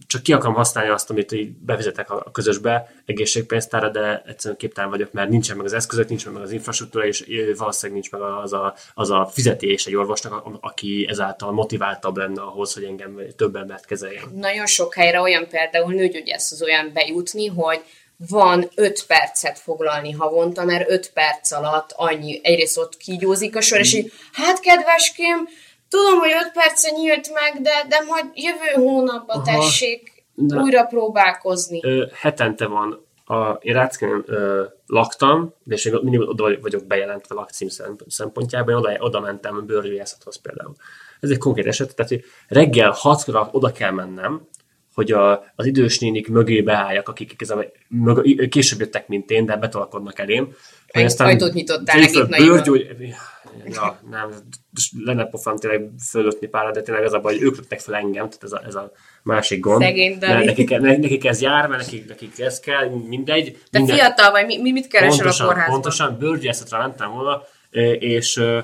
S5: csak ki akarom használni azt, amit így bevezetek a közösbe egészségpénztára, de egyszerűen képtelen vagyok, mert nincsen meg az eszközök, nincsen meg az infrastruktúra, és valószínűleg nincs meg az a, az a fizetés egy orvosnak, aki ezáltal motiváltabb lenne ahhoz, hogy engem több embert kezeljen.
S4: Nagyon sok helyre olyan például nőgyógyászhoz olyan bejutni, hogy van 5 percet foglalni havonta, mert 5 perc alatt annyi, egyrészt ott kígyózik a sor, és így, hát kedveském, tudom, hogy 5 perce nyílt meg, de, de majd jövő hónapban
S5: Aha.
S4: tessék
S5: De-
S4: újra próbálkozni.
S5: Ö, hetente van, a, én Ráckán ö, laktam, és én mindig oda vagyok bejelentve lakcím szem- szempontjából, én oda, oda mentem bőrgyógyászathoz például. Ez egy konkrét eset, tehát hogy reggel hatra oda kell mennem, hogy a, az idős nénik mögé beálljak, akik igazából mög, később jöttek, mint én, de betolakodnak elém.
S4: Egy
S5: aztán
S4: ajtót nyitottál nekik
S5: föl
S4: nagyban.
S5: Ja, nem, lenne pofám tényleg fölötni pár, de tényleg az a baj, hogy ők lőttek fel engem, tehát ez a, ez a másik gond.
S4: Szegény.
S5: Mert nekik, ne- nekik ez jár, mert nekik, nekik ez kell, mindegy.
S4: Te
S5: minden,
S4: fiatal vagy, mi, mi mit keresel
S5: pontosan,
S4: a kórházban?
S5: Pontosan, bőrgyászatra mentem volna, ö, és, ö,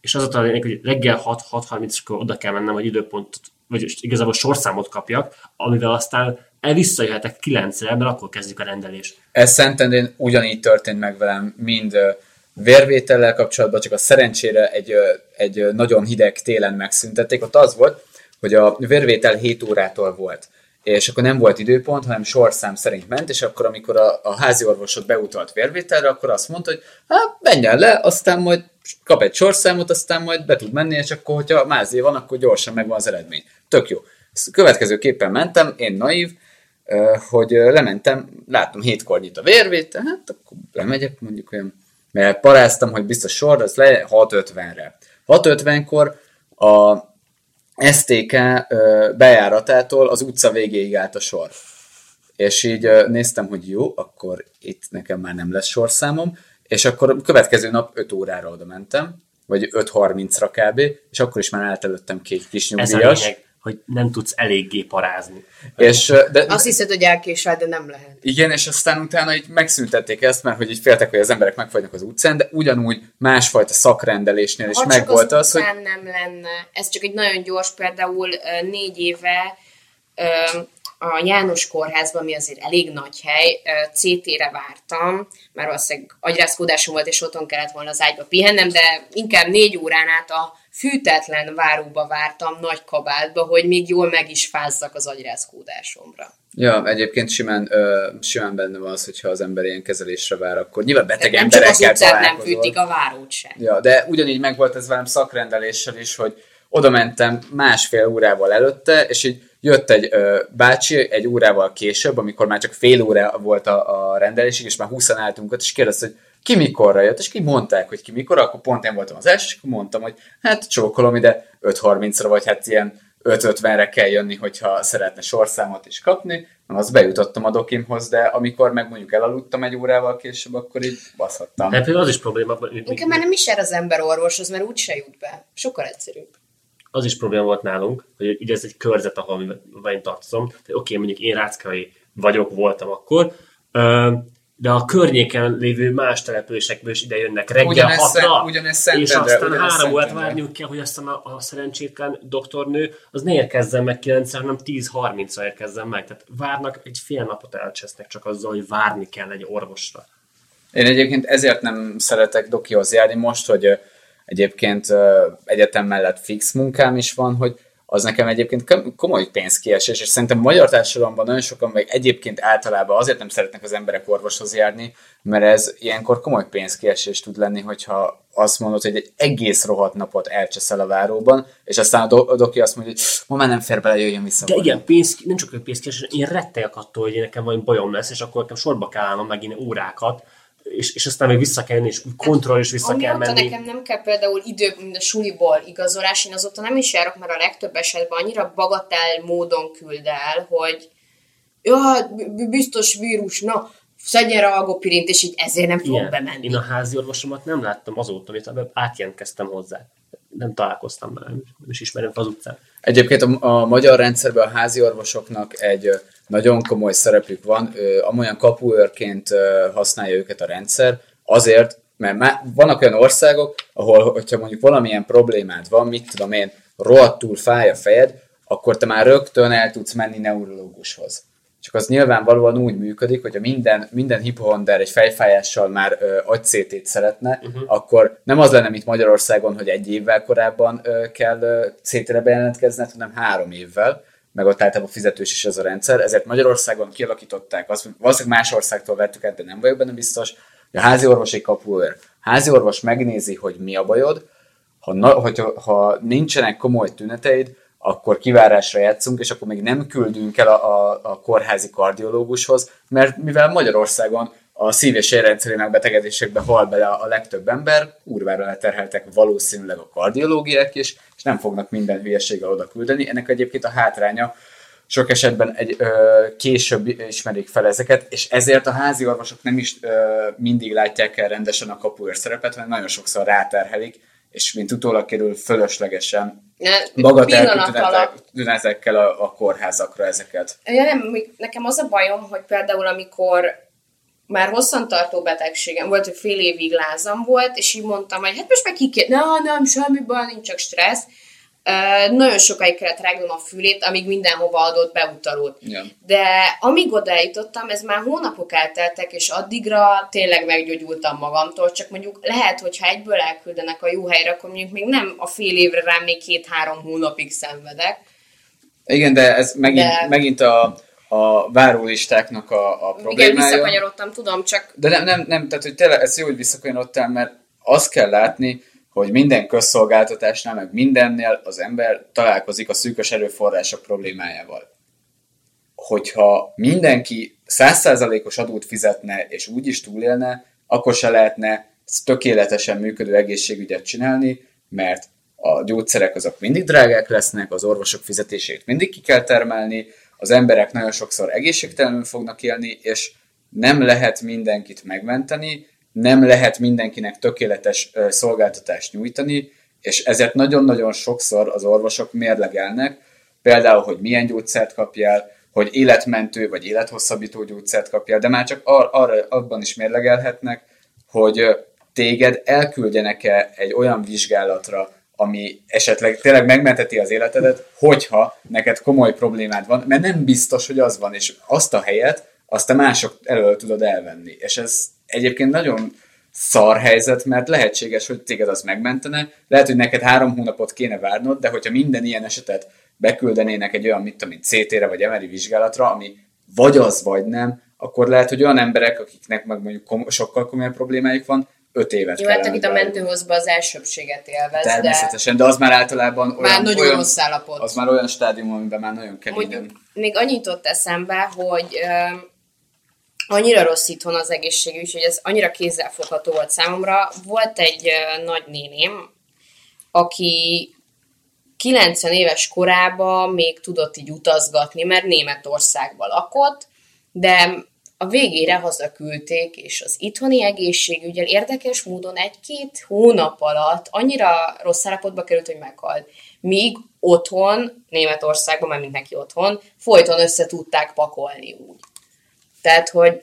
S5: és az a lényeg, hogy reggel 6-6.30-kor oda kell mennem, hogy időpontot, vagy igazából sorszámot kapjak, amivel aztán el visszajöhetek 9-re, mert akkor kezdjük a rendelést.
S3: Ez Szentendrén ugyanígy történt meg velem, mind vérvétellel kapcsolatban, csak a szerencsére egy, egy nagyon hideg télen megszüntették. Ott az volt, hogy a vérvétel 7 órától volt és akkor nem volt időpont, hanem sorszám szerint ment, és akkor amikor a, a házi orvosod beutalt vérvételre, akkor azt mondta, hogy hát menjen le, aztán majd kap egy sorszámot, aztán majd be tud menni, és akkor, hogyha mázé van, akkor gyorsan megvan az eredmény. Tök jó. Következőképpen mentem, én naív, hogy lementem, láttam hétkor nyit a vérvétel, hát akkor lemegyek mondjuk olyan, mert paráztam, hogy biztos sor, az le 6.50-re. 6.50-kor a STK bejáratától az utca végéig állt a sor. És így néztem, hogy jó, akkor itt nekem már nem lesz sorszámom, és akkor a következő nap 5 órára oda mentem, vagy 5.30-ra kb., és akkor is már állt előttem két kis
S5: Ez a
S3: nyugdíjas.
S5: lényeg, hogy nem tudsz eléggé parázni.
S3: És, de,
S4: Azt hiszed, hogy elkésel, de nem lehet.
S3: igen, és aztán utána így megszüntették ezt, mert hogy így féltek, hogy az emberek megfagynak az utcán, de ugyanúgy másfajta szakrendelésnél is
S4: Ha csak
S3: megvolt
S4: az,
S3: az, hogy
S4: utcán nem lenne. Ez csak egy nagyon gyors, például négy éve a János kórházban, ami azért elég nagy hely, CT-re vártam, már valószínűleg agyrázkódásom volt, és otthon kellett volna az ágyba pihennem, de inkább négy órán át a fűtetlen váróba vártam, nagy kabátba, hogy még jól meg is fázzak az agyrázkódásomra.
S3: Ja, egyébként simán, ö, simán benne van az, hogyha az ember ilyen kezelésre vár, akkor nyilván beteg
S4: Nem csak az
S3: emberekkel
S4: utcát nem fűtik, a várót sem.
S3: Ja, de ugyanígy megvolt ez velem szakrendeléssel is, hogy oda mentem másfél órával előtte, és így jött egy ö, bácsi egy órával később, amikor már csak fél óra volt a, a rendelésig, és már 20 álltunk ott, és kérdezte, hogy ki mikorra jött, és ki mondták, hogy ki mikor, akkor pont én voltam az első, és akkor mondtam, hogy hát csókolom ide 5.30-ra, vagy hát ilyen 5.50-re kell jönni, hogyha szeretne sorszámot is kapni, Na, az bejutottam a dokimhoz, de amikor meg mondjuk elaludtam egy órával később, akkor így baszhattam.
S5: De például az is probléma, hogy-
S4: Inkább már nem is jár az ember orvoshoz, mert úgyse jut be. Sokkal egyszerűbb.
S5: az is probléma volt nálunk, hogy ugye ez egy körzet, ahol én tartozom. Tehát oké, mondjuk én ráckai vagyok, voltam akkor, de a környéken lévő más településekből is ide jönnek reggel
S3: Ugyanez
S5: hatra,
S3: ugyanez
S5: és aztán
S3: ugyanez
S5: három órát várniuk kell, hogy aztán a, a szerencsétlen doktornő az ne érkezzen meg 9 hanem 10-30-ra érkezzen meg. Tehát várnak, egy fél napot elcsesznek csak azzal, hogy várni kell egy orvosra.
S3: Én egyébként ezért nem szeretek dokihoz járni most, hogy egyébként egyetem mellett fix munkám is van, hogy az nekem egyébként kom- komoly pénzkiesés, és szerintem a magyar társadalomban nagyon sokan, meg egyébként általában azért nem szeretnek az emberek orvoshoz járni, mert ez ilyenkor komoly pénzkiesés tud lenni, hogyha azt mondod, hogy egy egész rohadt napot elcseszel a váróban, és aztán a, do- a doki azt mondja, hogy ma már nem fér bele, jöjjön vissza.
S5: De
S3: volna.
S5: igen, pénz, nem csak pénzkiesés, én rettegek attól, hogy nekem valami bajom lesz, és akkor nekem sorba kell állnom megint órákat, és, és aztán még vissza kell jönni, és kontroll is vissza kell menni.
S4: nekem nem kell például idő, mint a suliból igazolás, én azóta nem is járok, mert a legtöbb esetben annyira bagatel módon küld el, hogy ja, hát biztos vírus, na, szedjen rá algopirint, és így ezért nem fogok bemenni.
S5: Én a házi orvosomat nem láttam azóta, amit átjelentkeztem hozzá. Nem találkoztam vele, nem is ismerem az utcán.
S3: Egyébként a, a magyar rendszerben a házi orvosoknak egy nagyon komoly szerepük van, amolyan kapuőrként használja őket a rendszer, azért, mert má, vannak olyan országok, ahol, hogyha mondjuk valamilyen problémád van, mit tudom én, rohadtul fáj a fejed, akkor te már rögtön el tudsz menni neurológushoz. Csak az nyilvánvalóan úgy működik, hogyha minden, minden hipohonder egy fejfájással már ö, agy-CT-t szeretne, uh-huh. akkor nem az lenne, mint Magyarországon, hogy egy évvel korábban ö, kell ö, CT-re bejelentkezned, hanem három évvel, meg ott általában fizetős is ez a rendszer, ezért Magyarországon kialakították, azt, valószínűleg más országtól vettük át, de nem vagyok benne biztos, hogy a házi orvos egy kapuőr. Házi orvos megnézi, hogy mi a bajod, ha, na, hogyha, ha nincsenek komoly tüneteid, akkor kivárásra játszunk, és akkor még nem küldünk el a, a, a kórházi kardiológushoz, mert mivel Magyarországon a szív- és érrendszeri megbetegedésekbe hal bele a legtöbb ember, kurvára leterheltek valószínűleg a kardiológiák is, és nem fognak minden hülyeséggel oda küldeni. Ennek egyébként a hátránya, sok esetben egy ö, később ismerik fel ezeket, és ezért a házi orvosok nem is ö, mindig látják el rendesen a kapuőr szerepet, hanem nagyon sokszor ráterhelik, és mint utólag kerül fölöslegesen bagateltünetekkel a, a kórházakra ezeket.
S4: Ja, nem, nekem az a bajom, hogy például amikor már hosszantartó betegségem volt, hogy fél évig lázam volt, és így mondtam, hogy hát most meg ki kell, na, nem, semmi baj, nincs csak stressz. Nagyon sokáig kellett rágnom a fülét, amíg mindenhova adott beutalót.
S3: Ja.
S4: De amíg oda eljutottam, ez már hónapok elteltek, és addigra tényleg meggyógyultam magamtól, csak mondjuk lehet, hogyha egyből elküldenek a jó helyre, akkor mondjuk még nem a fél évre rám még két-három hónapig szenvedek.
S3: Igen, de ez megint,
S4: De-
S3: megint a, a várólistáknak a, a
S4: Igen,
S3: problémája.
S4: visszakanyarodtam, tudom, csak
S3: De nem, nem, nem, tehát hogy tényleg ez jó, hogy visszakanyarodtál, mert azt kell látni, hogy minden közszolgáltatásnál, meg mindennél az ember találkozik a szűkös erőforrások problémájával. Hogyha mindenki százszázalékos adót fizetne, és úgy is túlélne, akkor se lehetne tökéletesen működő egészségügyet csinálni, mert a gyógyszerek azok mindig drágák lesznek, az orvosok fizetését mindig ki kell termelni, az emberek nagyon sokszor egészségtelenül fognak élni, és nem lehet mindenkit megmenteni, nem lehet mindenkinek tökéletes szolgáltatást nyújtani, és ezért nagyon-nagyon sokszor az orvosok mérlegelnek, például, hogy milyen gyógyszert kapjál, hogy életmentő vagy élethosszabbító gyógyszert kapjál, de már csak ar- arra, abban is mérlegelhetnek, hogy téged elküldjenek-e egy olyan vizsgálatra, ami esetleg tényleg megmenteti az életedet, hogyha neked komoly problémád van, mert nem biztos, hogy az van, és azt a helyet, azt te mások elől tudod elvenni. És ez egyébként nagyon szar helyzet, mert lehetséges, hogy téged az megmentene, lehet, hogy neked három hónapot kéne várnod, de hogyha minden ilyen esetet beküldenének egy olyan, mit tudom én, CT-re vagy MRI vizsgálatra, ami vagy az, vagy nem, akkor lehet, hogy olyan emberek, akiknek meg mondjuk kom- sokkal komolyabb problémájuk van, öt évet
S4: jó, hát akit a mentőhozba az elsőbséget élvez, de
S3: Természetesen, de az már általában olyan,
S4: már nagyon
S3: olyan,
S4: rossz állapot.
S3: az már olyan stádium, amiben már nagyon keményen.
S4: Mondjuk még annyit ott eszembe, hogy annyira rossz itthon az egészségügy, hogy ez annyira kézzelfogható volt számomra. Volt egy nagynéném, aki 90 éves korában még tudott így utazgatni, mert Németországban lakott, de a végére hazaküldték, és az itthoni egészségügyel érdekes módon egy-két hónap alatt annyira rossz állapotba került, hogy meghalt. Míg otthon, Németországban, mert mindenki otthon, folyton össze tudták pakolni úgy. Tehát, hogy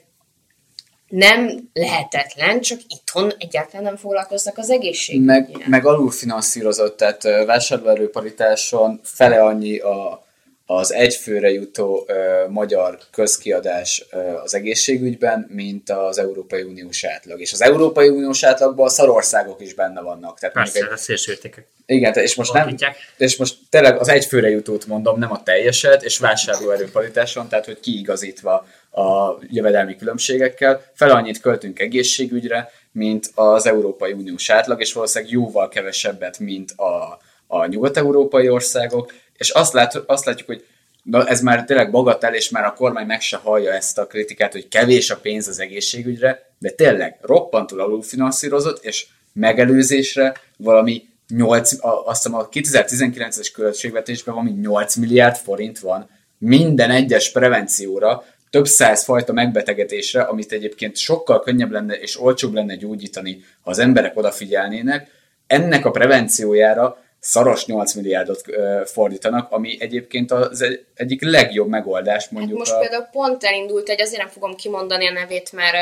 S4: nem lehetetlen, csak itthon egyáltalán nem foglalkoznak az egészség.
S3: Meg, meg alulfinanszírozott, tehát vásárlóerőparitáson fele annyi a, az egyfőre jutó ö, magyar közkiadás ö, az egészségügyben, mint az Európai Uniós átlag. És az Európai Uniós átlagban a szarországok is benne vannak.
S5: Tehát Persze, egy, a szélsőértékek.
S3: Igen, és most, nem, és most tényleg az egyfőre jutót mondom, nem a teljeset, és vásárlóerőparitáson, tehát hogy kiigazítva a jövedelmi különbségekkel. Fel annyit költünk egészségügyre, mint az Európai Uniós átlag, és valószínűleg jóval kevesebbet, mint a, a nyugat-európai országok, és azt, lát, azt látjuk, hogy na ez már tényleg bagatel, és már a kormány meg se hallja ezt a kritikát, hogy kevés a pénz az egészségügyre, de tényleg roppantul alulfinanszírozott, és megelőzésre valami 8, azt hiszem a 2019-es költségvetésben valami 8 milliárd forint van minden egyes prevencióra, több száz fajta megbetegedésre, amit egyébként sokkal könnyebb lenne és olcsóbb lenne gyógyítani, ha az emberek odafigyelnének. Ennek a prevenciójára szaros 8 milliárdot fordítanak, ami egyébként az egyik legjobb megoldás mondjuk.
S4: Hát most a... például pont elindult egy, azért nem fogom kimondani a nevét, mert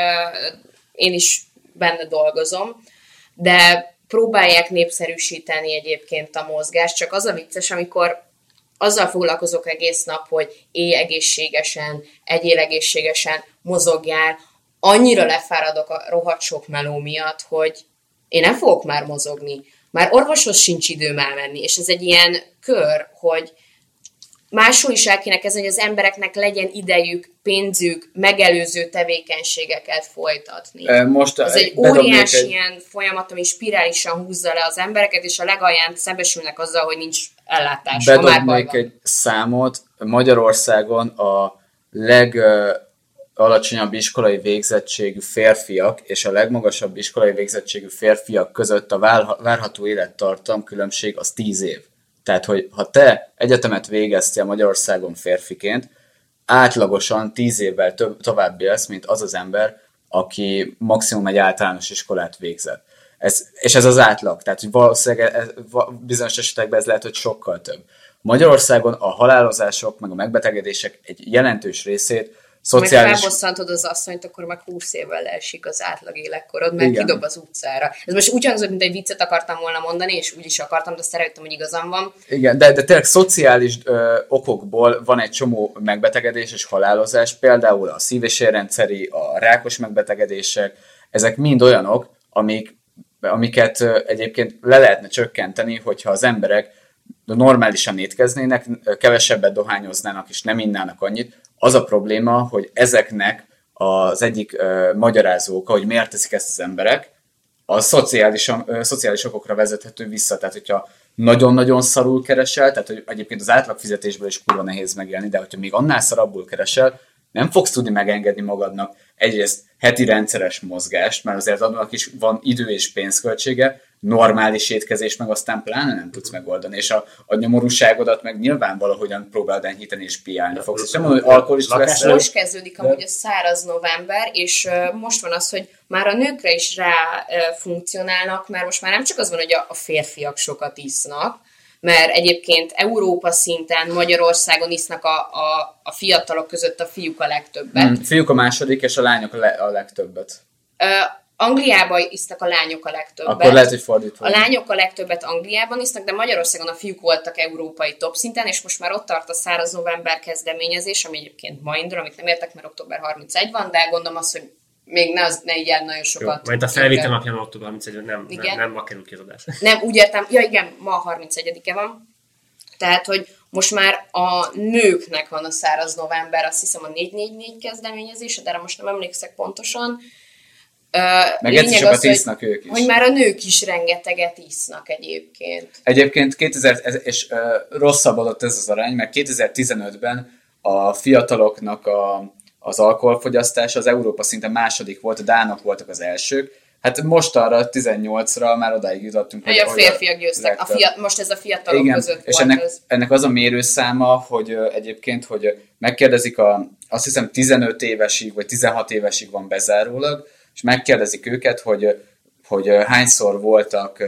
S4: én is benne dolgozom, de próbálják népszerűsíteni egyébként a mozgást, csak az a vicces, amikor azzal foglalkozok egész nap, hogy élj egészségesen, egyél egészségesen, mozogjál, annyira lefáradok a rohadt sok meló miatt, hogy én nem fogok már mozogni. Már orvoshoz sincs időm elmenni, és ez egy ilyen kör, hogy máshol is el kéne kezdeni, hogy az embereknek legyen idejük, pénzük, megelőző tevékenységeket folytatni.
S3: Most
S4: Ez egy óriási egy... ilyen folyamat, ami spirálisan húzza le az embereket, és a legalján szembesülnek azzal, hogy nincs ellátás.
S3: Bedobnék egy számot. Magyarországon a leg alacsonyabb iskolai végzettségű férfiak és a legmagasabb iskolai végzettségű férfiak között a várható élettartam különbség az 10 év. Tehát, hogy ha te egyetemet végeztél Magyarországon férfiként, átlagosan 10 évvel több, tovább élsz, mint az az ember, aki maximum egy általános iskolát végzett. Ez, és ez az átlag, tehát hogy valószínűleg ez, bizonyos esetekben ez lehet, hogy sokkal több. Magyarországon a halálozások, meg a megbetegedések egy jelentős részét szociális...
S4: Meg felbosszantod az asszonyt, akkor meg 20 évvel leesik az átlag életkorod, mert Igen. kidob az utcára. Ez most hangzott, mint egy viccet akartam volna mondani, és úgy is akartam, de szerettem, hogy igazam van.
S3: Igen, de, de tényleg szociális ö, okokból van egy csomó megbetegedés és halálozás, például a szív- és érrendszeri, a rákos megbetegedések, ezek mind olyanok, amik, amiket ö, egyébként le lehetne csökkenteni, hogyha az emberek normálisan étkeznének, kevesebbet dohányoznának és nem innának annyit, az a probléma, hogy ezeknek az egyik uh, magyarázó hogy miért teszik ezt az emberek, a szociális, uh, szociális okokra vezethető vissza. Tehát, hogyha nagyon-nagyon szarul keresel, tehát hogy egyébként az átlagfizetésből is kurva nehéz megélni, de hogyha még annál szarabbul keresel, nem fogsz tudni megengedni magadnak egyrészt heti rendszeres mozgást, mert azért annak is van idő és pénzköltsége, normális étkezés meg aztán pláne nem tudsz megoldani, és a, a nyomorúságodat meg nyilván valahogyan próbáld enyhíteni és piálni fogsz. És nem mondom, hogy alkoholista lesz.
S4: Most kezdődik amúgy a száraz november, és most van az, hogy már a nőkre is rá funkcionálnak, mert most már nem csak az van, hogy a, a férfiak sokat isznak, mert egyébként Európa szinten, Magyarországon isznak a, a, a fiatalok között a fiúk a legtöbbet. Hmm,
S3: fiúk a második, és a lányok a, le, a legtöbbet.
S4: Uh, Angliában isznak a lányok a legtöbbet.
S3: Akkor lehet, hogy fordítva.
S4: A lányok a legtöbbet Angliában isznak, de Magyarországon a fiúk voltak európai top szinten, és most már ott tart a száraz november kezdeményezés, ami egyébként ma indul, amit nem értek, mert október 31 van, de gondolom azt, hogy még ne, az, ne így el nagyon sokat.
S5: Jó, majd a felvétel napján október 31 nem, igen. nem, nem ma kerül ki az adás.
S4: Nem, úgy értem, ja igen, ma 31-e van. Tehát, hogy most már a nőknek van a száraz november, azt hiszem a 444 kezdeményezése, de erre most nem emlékszek pontosan
S3: meg egyszer sokat az, isznak hogy, ők is.
S4: Hogy már a nők is rengeteget isznak egyébként.
S3: Egyébként 2000, és uh, rosszabbodott ez az arány, mert 2015-ben a fiataloknak a, az alkoholfogyasztás az Európa szinte második volt, a Dánok voltak az elsők, Hát most arra 18-ra már odáig jutottunk.
S4: Hogy, hogy a férfiak győztek, a fiat, most ez a fiatalok
S3: Igen,
S4: között
S3: és ennek, ez. ennek az a mérőszáma, hogy egyébként, hogy megkérdezik a, azt hiszem 15 évesig, vagy 16 évesig van bezárólag, és megkérdezik őket, hogy, hogy hányszor voltak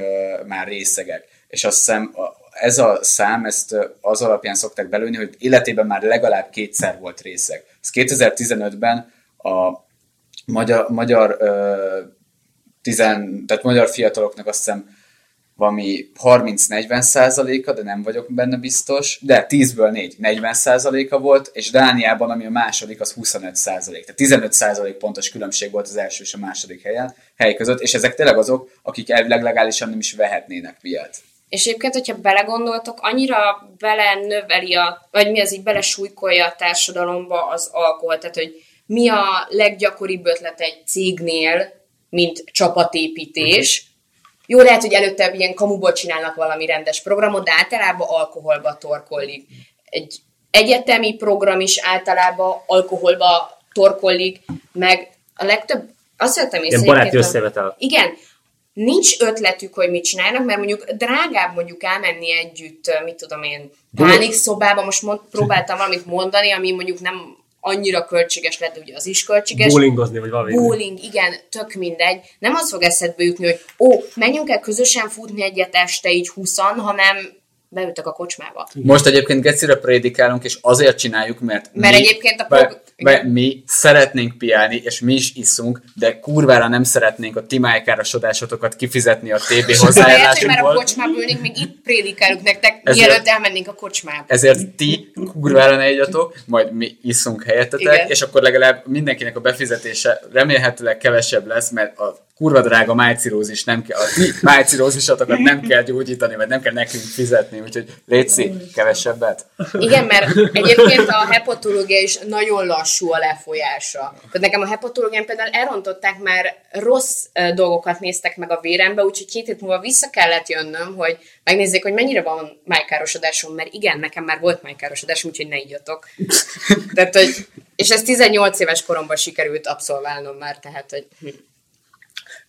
S3: már részegek. És azt hiszem ez a szám, ezt az alapján szokták belőni, hogy életében már legalább kétszer volt részeg. Ez 2015-ben a magyar, magyar, tizen, tehát magyar fiataloknak azt hiszem valami 30-40 százaléka, de nem vagyok benne biztos, de 10-ből 4, 40 százaléka volt, és Dániában, ami a második, az 25 százalék. Tehát 15 százalék pontos különbség volt az első és a második helyen, hely között, és ezek tényleg azok, akik elvileg legálisan nem is vehetnének piát.
S4: És egyébként, hogyha belegondoltok, annyira bele növeli, a, vagy mi az így bele súlykolja a társadalomba az alkohol, tehát hogy mi a leggyakoribb ötlet egy cégnél, mint csapatépítés. Jó, lehet, hogy előtte ilyen kamuból csinálnak valami rendes programot, de általában alkoholba torkollik. Egy egyetemi program is általában alkoholba torkollik, meg a legtöbb, azt vettem észre,
S5: Ilyen baráti összevetel.
S4: igen, nincs ötletük, hogy mit csinálnak, mert mondjuk drágább mondjuk elmenni együtt, mit tudom én, pánik szobába, most mond, próbáltam valamit mondani, ami mondjuk nem annyira költséges lett, ugye az is költséges.
S5: Bowlingozni, vagy valami.
S4: Bowling, igen, tök mindegy. Nem az fog eszedbe jutni, hogy ó, menjünk el közösen futni egyet este így huszan, hanem beültek a kocsmába.
S3: Most egyébként gecire prédikálunk, és azért csináljuk, mert,
S4: Mert egyébként a prog-
S3: be, mi szeretnénk piálni, és mi is iszunk, de kurvára nem szeretnénk a ti májkárosodásotokat kifizetni a TB
S4: Lehet, hogy már a
S3: hozzájárulásunkból.
S4: kocsmába ülnénk, még itt prédikálunk nektek,
S3: Ezért-
S4: mielőtt elmennénk a kocsmába.
S3: Ezért ti kurvára ne igyatok, majd mi iszunk helyettetek,
S4: Igen.
S3: és akkor legalább mindenkinek a befizetése remélhetőleg kevesebb lesz, mert a kurva drága májcirózis nem kell, a ti májcirózisatokat nem kell gyógyítani, vagy nem kell nekünk fizetni, úgyhogy létszi kevesebbet.
S4: Igen, mert egyébként a hepatológia is nagyon lassú a lefolyása. Tehát nekem a hepatológián például elrontották, mert rossz dolgokat néztek meg a vérembe, úgyhogy két hét múlva vissza kellett jönnöm, hogy megnézzék, hogy mennyire van májkárosodásom, mert igen, nekem már volt májkárosodásom, úgyhogy ne igyatok. Tehát, hogy, és ezt 18 éves koromban sikerült abszolválnom már, tehát, hogy.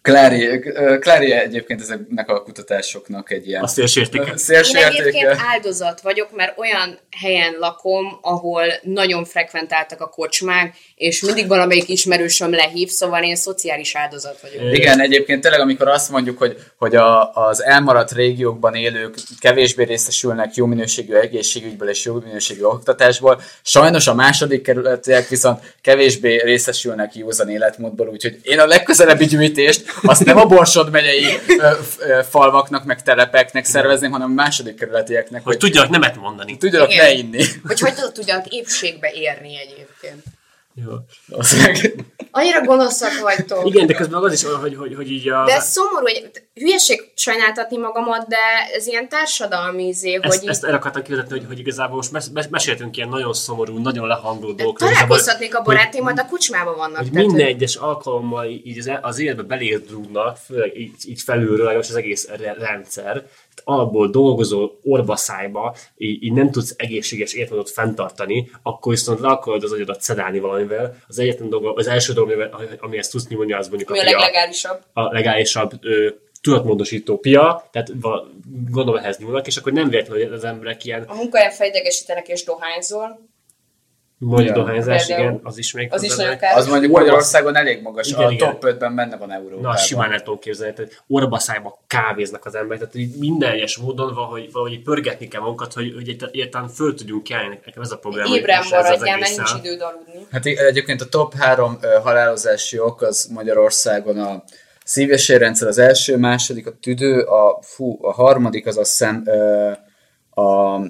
S3: Klári, Klári egyébként ezeknek a kutatásoknak egy ilyen
S5: A szélsértéke.
S4: Én
S3: szélsértéke.
S4: egyébként áldozat vagyok, mert olyan helyen lakom, ahol nagyon frekventáltak a kocsmák, és mindig valamelyik ismerősöm lehív, szóval én szociális áldozat vagyok.
S3: Igen, egyébként tényleg, amikor azt mondjuk, hogy, hogy a, az elmaradt régiókban élők kevésbé részesülnek jó minőségű egészségügyből és jó minőségű oktatásból, sajnos a második kerületiek viszont kevésbé részesülnek józan életmódból, úgyhogy én a legközelebbi gyűjtést azt nem a Borsod megyei ö, ö, falvaknak, meg telepeknek szervezném, hanem a második kerületieknek,
S5: Hogy
S3: hogy
S5: tudjanak nemet mondani.
S3: tudjanak ne inni.
S4: Hogy hogy tudjanak épségbe érni egyébként.
S5: Jó.
S3: Valószínűleg.
S4: Annyira gonoszak vagytok.
S5: Igen, de közben az is olyan, hogy, hogy, hogy így a...
S4: De ez szomorú, hogy hülyeség sajnáltatni magamat, de ez ilyen társadalmi izé, hogy
S5: ezt,
S4: így
S5: ezt el akartam kivezetni, hogy, hogy igazából most mes, mes, meséltünk ilyen nagyon szomorú, nagyon lehangoló dolgokról.
S4: találkozhatnék a
S5: hogy-
S4: barátémat, a kocsmában vannak.
S5: hogy
S4: tehát,
S5: minden egyes alkalommal így az, az életbe belédrúgnak, főleg így, így felülről, legalábbis az egész re- rendszer, alapból dolgozol orbaszájba, így, így nem tudsz egészséges életmódot fenntartani, akkor viszont le akarod az agyadat szedálni valamivel. Az egyetlen dolog, az első dolog, amivel- ami ezt tudsz nyomni, az mondjuk
S4: mi a
S5: a,
S4: leglegálisabb.
S5: a legálisabb ö, tudatmódosító pia, tehát gondolom ehhez nyúlnak, és akkor nem véletlenül, hogy az emberek ilyen
S4: A munkahelyen felidegesítenek és dohányzol,
S5: mondjuk
S3: Ja.
S5: dohányzás, igen, az is még
S4: az is nagyon kár.
S3: Az mondjuk Magyarországon elég magas,
S5: Igen,
S3: a
S5: igen.
S3: top 5-ben benne van Európában.
S5: Na, simán el tudom képzelni, tehát orbaszájba kávéznak az emberek, tehát így minden egyes módon valahogy, valahogy pörgetni kell magunkat, hogy, hogy egyáltalán- föl tudjunk kelni, nekem ez a probléma.
S4: Ébren maradjál, mert nincs időd aludni.
S3: Hát egyébként a top három ö, halálozási ok az Magyarországon a szív- és érrendszer az első, második a tüdő, a, fú, a harmadik az azt hiszem ö, a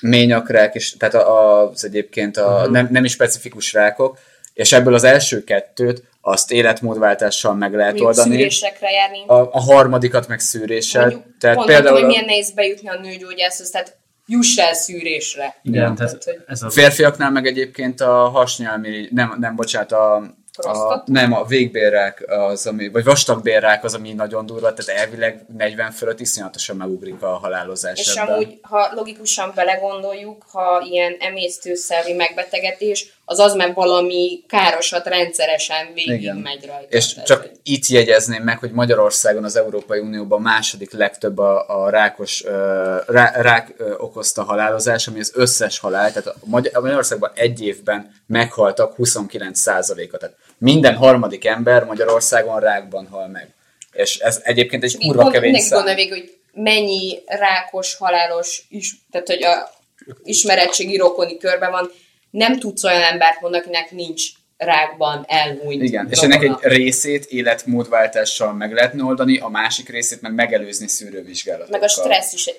S3: ményakrák, és, tehát a, az egyébként a
S5: Mhm.
S3: nem, nem is specifikus rákok, és ebből az első kettőt azt életmódváltással meg lehet
S4: Mondjuk
S3: oldani.
S4: szűrésekre járni.
S3: A, a harmadikat meg szűréssel.
S4: Mondjuk
S3: tehát
S4: mondhatom,
S3: például
S4: hogy milyen nehéz bejutni a nőgyógyászhoz, tehát juss el szűrésre.
S5: Igen,
S4: Tehát,
S5: tehát
S4: hogy
S5: ez a...
S3: férfiaknál meg egyébként a hasnyálmirigy, nem, nem bocsánat, a, a, nem, a végbérrák az, ami, vagy vastagbérrák az, ami nagyon durva, tehát elvileg 40 fölött iszonyatosan megugrik a halálozás
S4: És
S3: ebben.
S4: amúgy, ha logikusan belegondoljuk, ha ilyen emésztőszervi megbetegedés, az az, mert valami károsat rendszeresen végig
S3: Igen.
S4: megy rajta.
S3: És
S4: Tehát,
S3: csak itt jegyezném meg, hogy Magyarországon az Európai Unióban második legtöbb a, a rákos, rá, rák okozta halálozás, ami az összes halál, tehát a Magyar, a Magyarországban egy évben meghaltak 29%-a, tehát minden harmadik ember Magyarországon rákban hal meg. És ez egyébként egy kurva kevény
S4: mindenki
S3: szám.
S4: gondolja végig, hogy mennyi rákos, halálos, is, tehát hogy a ismeretségi rokoni körben van, nem tudsz olyan embert mondani, akinek nincs rákban elhunyt.
S3: Igen, és ennek egy részét életmódváltással meg lehetne oldani, a másik részét meg megelőzni szűrővizsgálatokkal.
S4: Meg a stressz is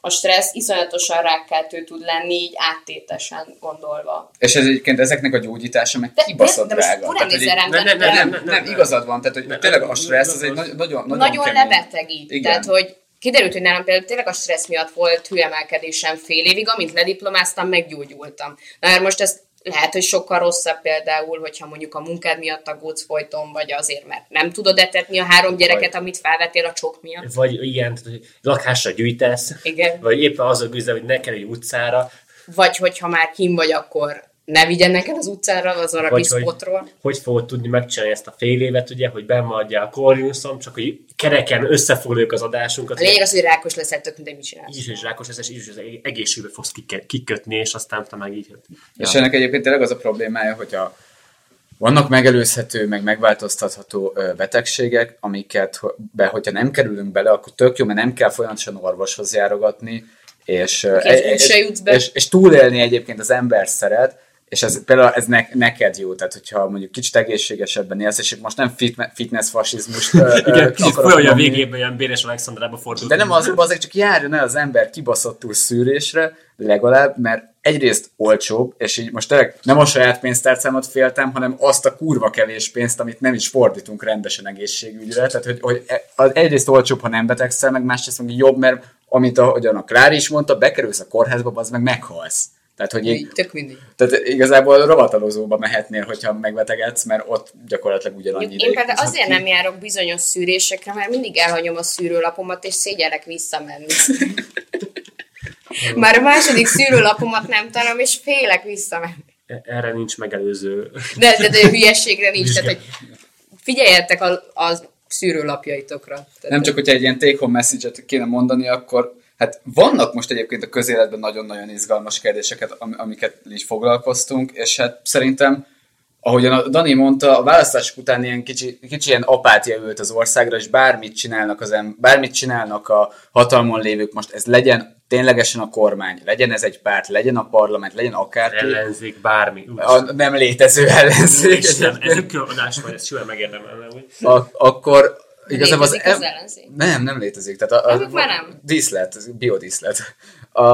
S4: a stressz iszonyatosan rákkeltő tud lenni, így áttétesen gondolva.
S3: És ez egyébként ezeknek a gyógyítása meg
S4: De-
S3: kibaszott
S4: de- de most
S3: drága. Tehát, nem,
S5: ne,
S3: nem,
S5: ne,
S3: nem,
S5: ne.
S3: igazad van, tehát hogy
S5: Ne,
S3: tényleg a stressz az egy nagyon, nagyon,
S4: Nagyon lebetegít.
S3: Igen.
S4: Tehát, hogy kiderült, hogy nálam például tényleg a stressz miatt volt hőemelkedésem fél évig, amint lediplomáztam, meggyógyultam. Na mert most ez lehet, hogy sokkal rosszabb például, hogyha mondjuk a munkád miatt aggódsz folyton, vagy azért, mert nem tudod etetni a három gyereket,
S3: Vagy-
S4: amit felvettél a csok miatt.
S5: Vagy igen, tehát, hogy lakásra gyűjtesz,
S4: Igen.
S5: vagy éppen az a küzdelem, hogy ne kerülj utcára,
S4: Vagy hogyha már kim vagy, akkor ne vigyen neked az utcára, az arra
S5: vagy hogy,
S4: spotról.
S5: hogy fogod tudni megcsinálni ezt a fél évet, ugye, hogy bemaradjál a Corvinuson, csak hogy kereken összefoglaljuk az adásunkat.
S4: A lényeg az, hogy rákos leszel, tök mindegy, mit csinálsz.
S5: így is, hogy rákos lesz, és így is az egészségbe fogsz kikötni, és aztán te meg így...
S3: És ennek egyébként tényleg az a problémája, hogy a, vannak megelőzhető, meg megváltoztatható ö, betegségek, amiket, be, hogyha nem kerülünk bele, akkor tök jó, mert nem kell folyamatosan orvoshoz járogatni, és, ö,
S4: Oké,
S3: e-
S4: jutsz be.
S3: és, és túlélni egyébként az ember szeret, és ez például ez ne, neked jó, tehát hogyha mondjuk kicsit egészségesebben élsz, és most nem fit, fitness fasizmust ö,
S5: Igen, kicsit
S3: akarok
S5: folyam, hogy a végében ilyen Béres Alexandrába fordult.
S3: De nem az, azért csak járjon el az ember kibaszottul szűrésre, legalább, mert egyrészt olcsóbb, és így most tényleg nem a saját pénztárcámat féltem, hanem azt a kurva kevés pénzt, amit nem is fordítunk rendesen egészségügyre. Tehát, hogy, hogy e- egyrészt olcsóbb, ha nem betegszel, meg másrészt meg jobb, mert amit ahogyan a Klári is mondta, bekerülsz a kórházba, az meg meghalsz. Tehát, hogy így,
S4: tök mindegy.
S3: tehát igazából rovatalozóba mehetnél, hogyha megbetegedsz, mert ott gyakorlatilag ugyanannyi
S4: Én
S3: ideig
S4: például azért
S3: ki.
S4: nem járok bizonyos szűrésekre, mert mindig elhagyom a szűrőlapomat, és szégyellek visszamenni. Már a második szűrőlapomat nem találom, és félek visszamenni.
S5: Erre nincs megelőző.
S4: De, de, de hülyeségre nincs. Tehát, hogy figyeljetek a, a szűrőlapjaitokra. Tehát,
S3: Nem csak, hogyha egy ilyen take-home message-et kéne mondani, akkor hát vannak most egyébként a közéletben nagyon-nagyon izgalmas kérdéseket, am- amiket így foglalkoztunk, és hát szerintem, ahogyan a Dani mondta, a választások után ilyen kicsi, kicsi ilyen apátia ült az országra, és bármit csinálnak, az em- bármit csinálnak a hatalmon lévők, most ez legyen ténylegesen a kormány, legyen ez egy párt, legyen a parlament, legyen akárki,
S5: Ellenzék, bármi.
S3: A nem létező ellenzék,
S5: Isten, ez egy külön adás van, ez simán megérdemelne. Hogy...
S3: a, akkor igazából
S4: az
S3: em-
S4: ellenzék?
S3: Nem, nem létezik. Tehát a, a,
S4: Amik már nem.
S3: Díszlet, biodíszlet. A,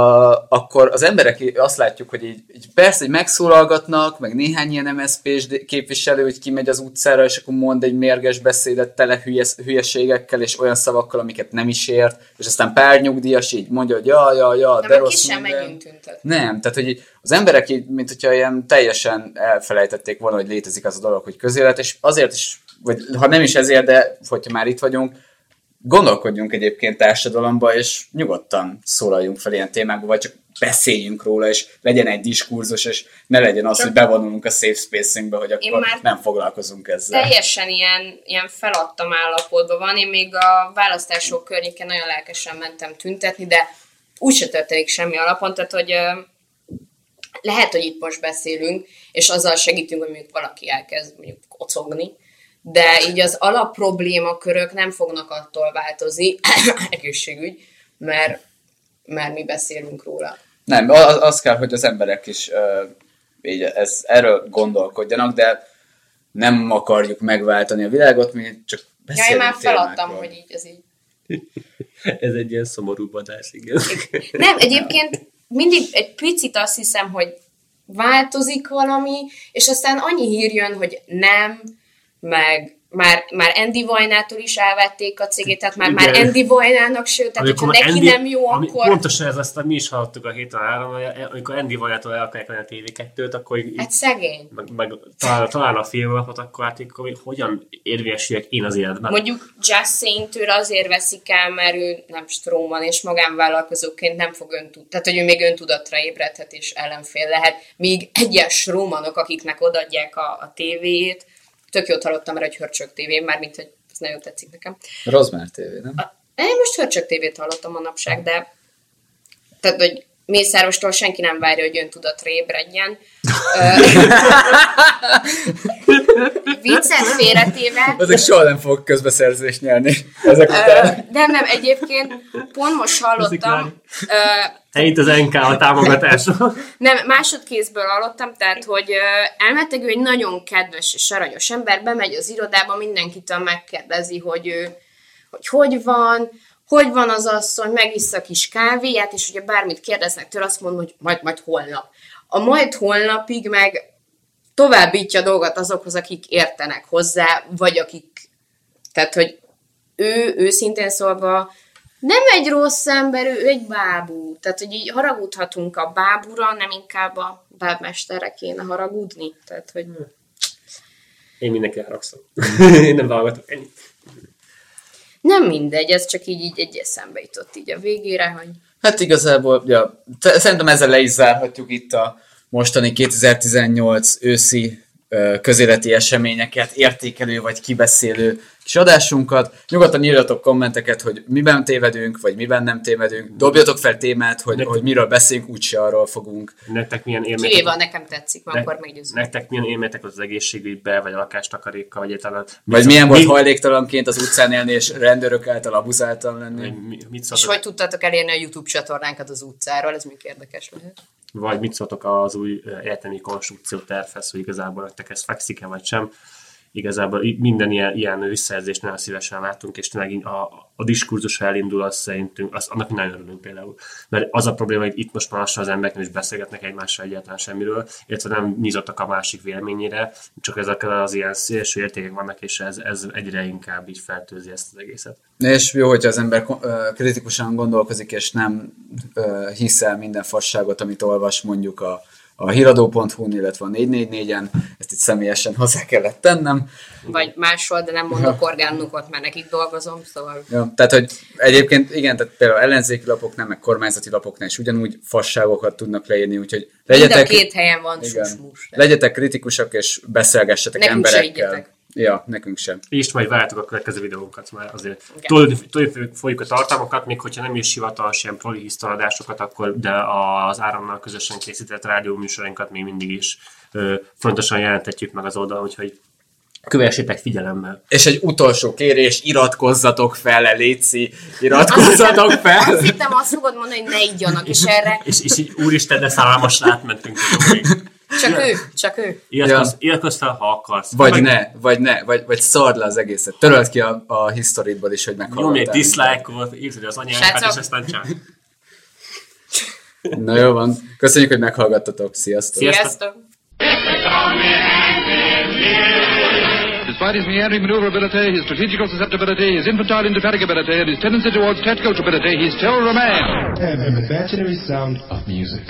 S3: akkor az emberek azt látjuk, hogy így, így persze, hogy megszólalgatnak, meg néhány ilyen MSZP-s képviselő, hogy kimegy az utcára, és akkor mond egy mérges beszédet tele hülyes, hülyeségekkel, és olyan szavakkal, amiket nem is ért, és aztán pár nyugdíjas így mondja, hogy ja, ja, ja,
S4: de
S3: de
S4: ki
S3: rossz
S4: sem
S3: minden.
S4: megyünk tüntetni.
S3: Nem, tehát hogy így az emberek így, mint hogyha ilyen teljesen elfelejtették volna, hogy létezik az a dolog, hogy közélet, és azért is, vagy ha nem is ezért, de hogyha már itt vagyunk, gondolkodjunk egyébként társadalomba, és nyugodtan szólaljunk fel ilyen témákba, vagy csak beszéljünk róla, és legyen egy diskurzus, és ne legyen az, hogy bevonulunk a safe spacingbe, hogy akkor nem foglalkozunk ezzel.
S4: Teljesen ilyen, ilyen feladtam állapotban van. Én még a választások környéken nagyon lelkesen mentem tüntetni, de úgyse történik semmi alapon, tehát hogy lehet, hogy itt most beszélünk, és azzal segítünk, hogy mondjuk valaki elkezd mondjuk kocogni, de így az alapproblémakörök nem fognak attól változni, egészségügy, mert, mert mi beszélünk róla.
S3: Nem, az, az kell, hogy az emberek is uh, így ez, erről gondolkodjanak, de nem akarjuk megváltani a világot, mi csak
S4: Ja, én
S3: beszélünk
S4: már feladtam,
S3: témákról.
S4: hogy így ez így
S5: Ez egy ilyen szomorú adás, igen.
S4: Nem, egyébként mindig egy picit azt hiszem, hogy változik valami, és aztán annyi hír jön, hogy nem, meg már, már Andy Vajnától is elvették a cégét, tehát már, már. Andy Vajnának, sőt, tehát hogyha
S5: már
S4: neki
S5: Andy-
S4: nem jó,
S5: ami,
S4: akkor...
S5: Pontosan ez azt mi is hallottuk a héten áron, amikor Andy Vajától el akarják venni a TV2-t, akkor így,
S4: Hát szegény.
S5: meg, meg talán, talán a filmlapot, akkor hát akkor hogy hogyan érvényesüljek én az életben.
S4: Mondjuk Just Saint-től azért veszik el, mert ő nem Stróman, és magánvállalkozóként nem fog öntud, tehát hogy ő még öntudatra ébredhet és ellenfél lehet, míg egyes Strómanok, akiknek odadják a, a tévéjét, tök jót hallottam erre, hogy Hörcsök tévé, mármint, hogy ez nagyon tetszik nekem.
S3: Rozmár TV, nem?
S4: Én most Hörcsök tévét hallottam manapság, de tehát, hogy Mészárostól senki nem várja, hogy öntudatra ébredjen. Viccet félretéve,
S3: Ezek soha nem fogok közbeszerzést nyerni. Ezek után.
S4: nem, nem, egyébként pont most hallottam,
S5: Helyint az NK a támogatásra.
S4: nem, másodkézből hallottam, tehát, hogy ö, elmeteg ő egy nagyon kedves és aranyos ember, bemegy az irodába, mindenkitől megkérdezi, hogy ő, hogy hogy van, hogy van az asszony, megissza a kis kávéját, és ugye bármit kérdeznek tőle, azt mondom, hogy majd, majd holnap. A majd holnapig meg továbbítja a dolgot azokhoz, akik értenek hozzá, vagy akik, tehát, hogy ő őszintén szólva nem egy rossz ember, ő egy bábú. Tehát, hogy így haragudhatunk a bábúra, nem inkább a bábmesterre kéne haragudni. Tehát, hogy
S5: Én mindenki haragszom. Én nem válogatok ennyit.
S4: nem mindegy, ez csak így, így egy eszembe jutott így a végére, hogy
S3: Hát igazából, ja, te- szerintem ezzel le is zárhatjuk itt a mostani 2018 őszi közéleti eseményeket, értékelő vagy kibeszélő kis adásunkat. Nyugodtan írjatok kommenteket, hogy miben tévedünk, vagy miben nem tévedünk. Dobjatok fel témát, hogy, hogy miről beszélünk, úgyse arról fogunk.
S5: Nektek milyen élmények?
S4: kivéve, nekem tetszik,
S5: Ne-
S4: akkor meggyőzünk.
S5: Nektek milyen élményetek az egészségügybe, vagy a lakástakarékkal, vagy egyáltalán...
S3: Vagy milyen volt
S5: mi,
S3: hajléktalanként az utcán élni, és rendőrök által abuzáltan lenni.
S5: vagy mi- mit
S4: És hogy tudtátok elérni a YouTube csatornánkat az utcáról, ez még érdekes lehet.
S5: Vagy mit szóltok az új egyetemi konstrukció tervhez, hogy igazából nektek ez fekszik-e, vagy sem. Igazából minden ilyen, ilyen visszajelzést nagyon szívesen látunk, és tényleg a, a diskurzus elindul, az szerintünk, az, annak nagyon örülünk például. Mert az a probléma, hogy itt most már lassan az emberek nem is beszélgetnek egymással egyáltalán semmiről, illetve nem nyitottak a másik véleményére, csak ezekkel az ilyen szélső értékek vannak, és ez, ez egyre inkább így fertőzi ezt az egészet.
S3: És jó, hogyha az ember kritikusan gondolkozik, és nem ö, hiszel minden fasságot, amit olvas mondjuk a, a híradó.hu-n, illetve a 444-en, ezt itt személyesen hozzá kellett tennem.
S4: Vagy máshol, de nem mondok orgánukot, mert nekik dolgozom, szóval...
S3: Ja, tehát, hogy egyébként igen, tehát például ellenzéki lapoknál, meg kormányzati lapoknál is ugyanúgy fasságokat tudnak leírni, úgyhogy
S4: Mind a
S3: legyetek,
S4: két helyen van
S3: igen,
S4: susmus.
S3: legyetek kritikusak, és beszélgessetek
S4: Nekünk
S3: emberekkel. Ja, nekünk sem.
S5: És majd várjátok a következő videónkat, mert azért túl folyjuk a tartalmakat, még hogyha nem is hivatalos ilyen proli hisztaladásokat, akkor de az áramnal közösen készített rádió műsorainkat még mindig is ö, fontosan jelentetjük meg az oldalon, úgyhogy kövessétek figyelemmel.
S3: És egy utolsó kérés, iratkozzatok fel, Léci, iratkozzatok fel!
S4: Azt hittem, azt fogod mondani, hogy ne igyanak, és erre
S5: És, és így úristen, de szállalmas átmentünk.
S4: Csak ő, csak ő.
S5: Iratkozz, iratkozz fel, ha akarsz.
S3: Vagy
S5: Meg-
S3: ne, vagy ne, vagy, vagy szard le az egészet. Töröld ki a, a historidból is, hogy
S5: Nyomj egy dislike-ot, írd, hogy az
S4: Srácok.
S5: és aztán csak.
S3: Na jó van. Köszönjük, hogy meghallgattatok.
S5: Sziasztok!
S4: Sziasztok.
S1: Despite his meandering maneuverability, his strategical susceptibility, his infantile indefatigability, and his tendency towards tactical stupidity, he still remains.
S6: and an imaginary sound of music.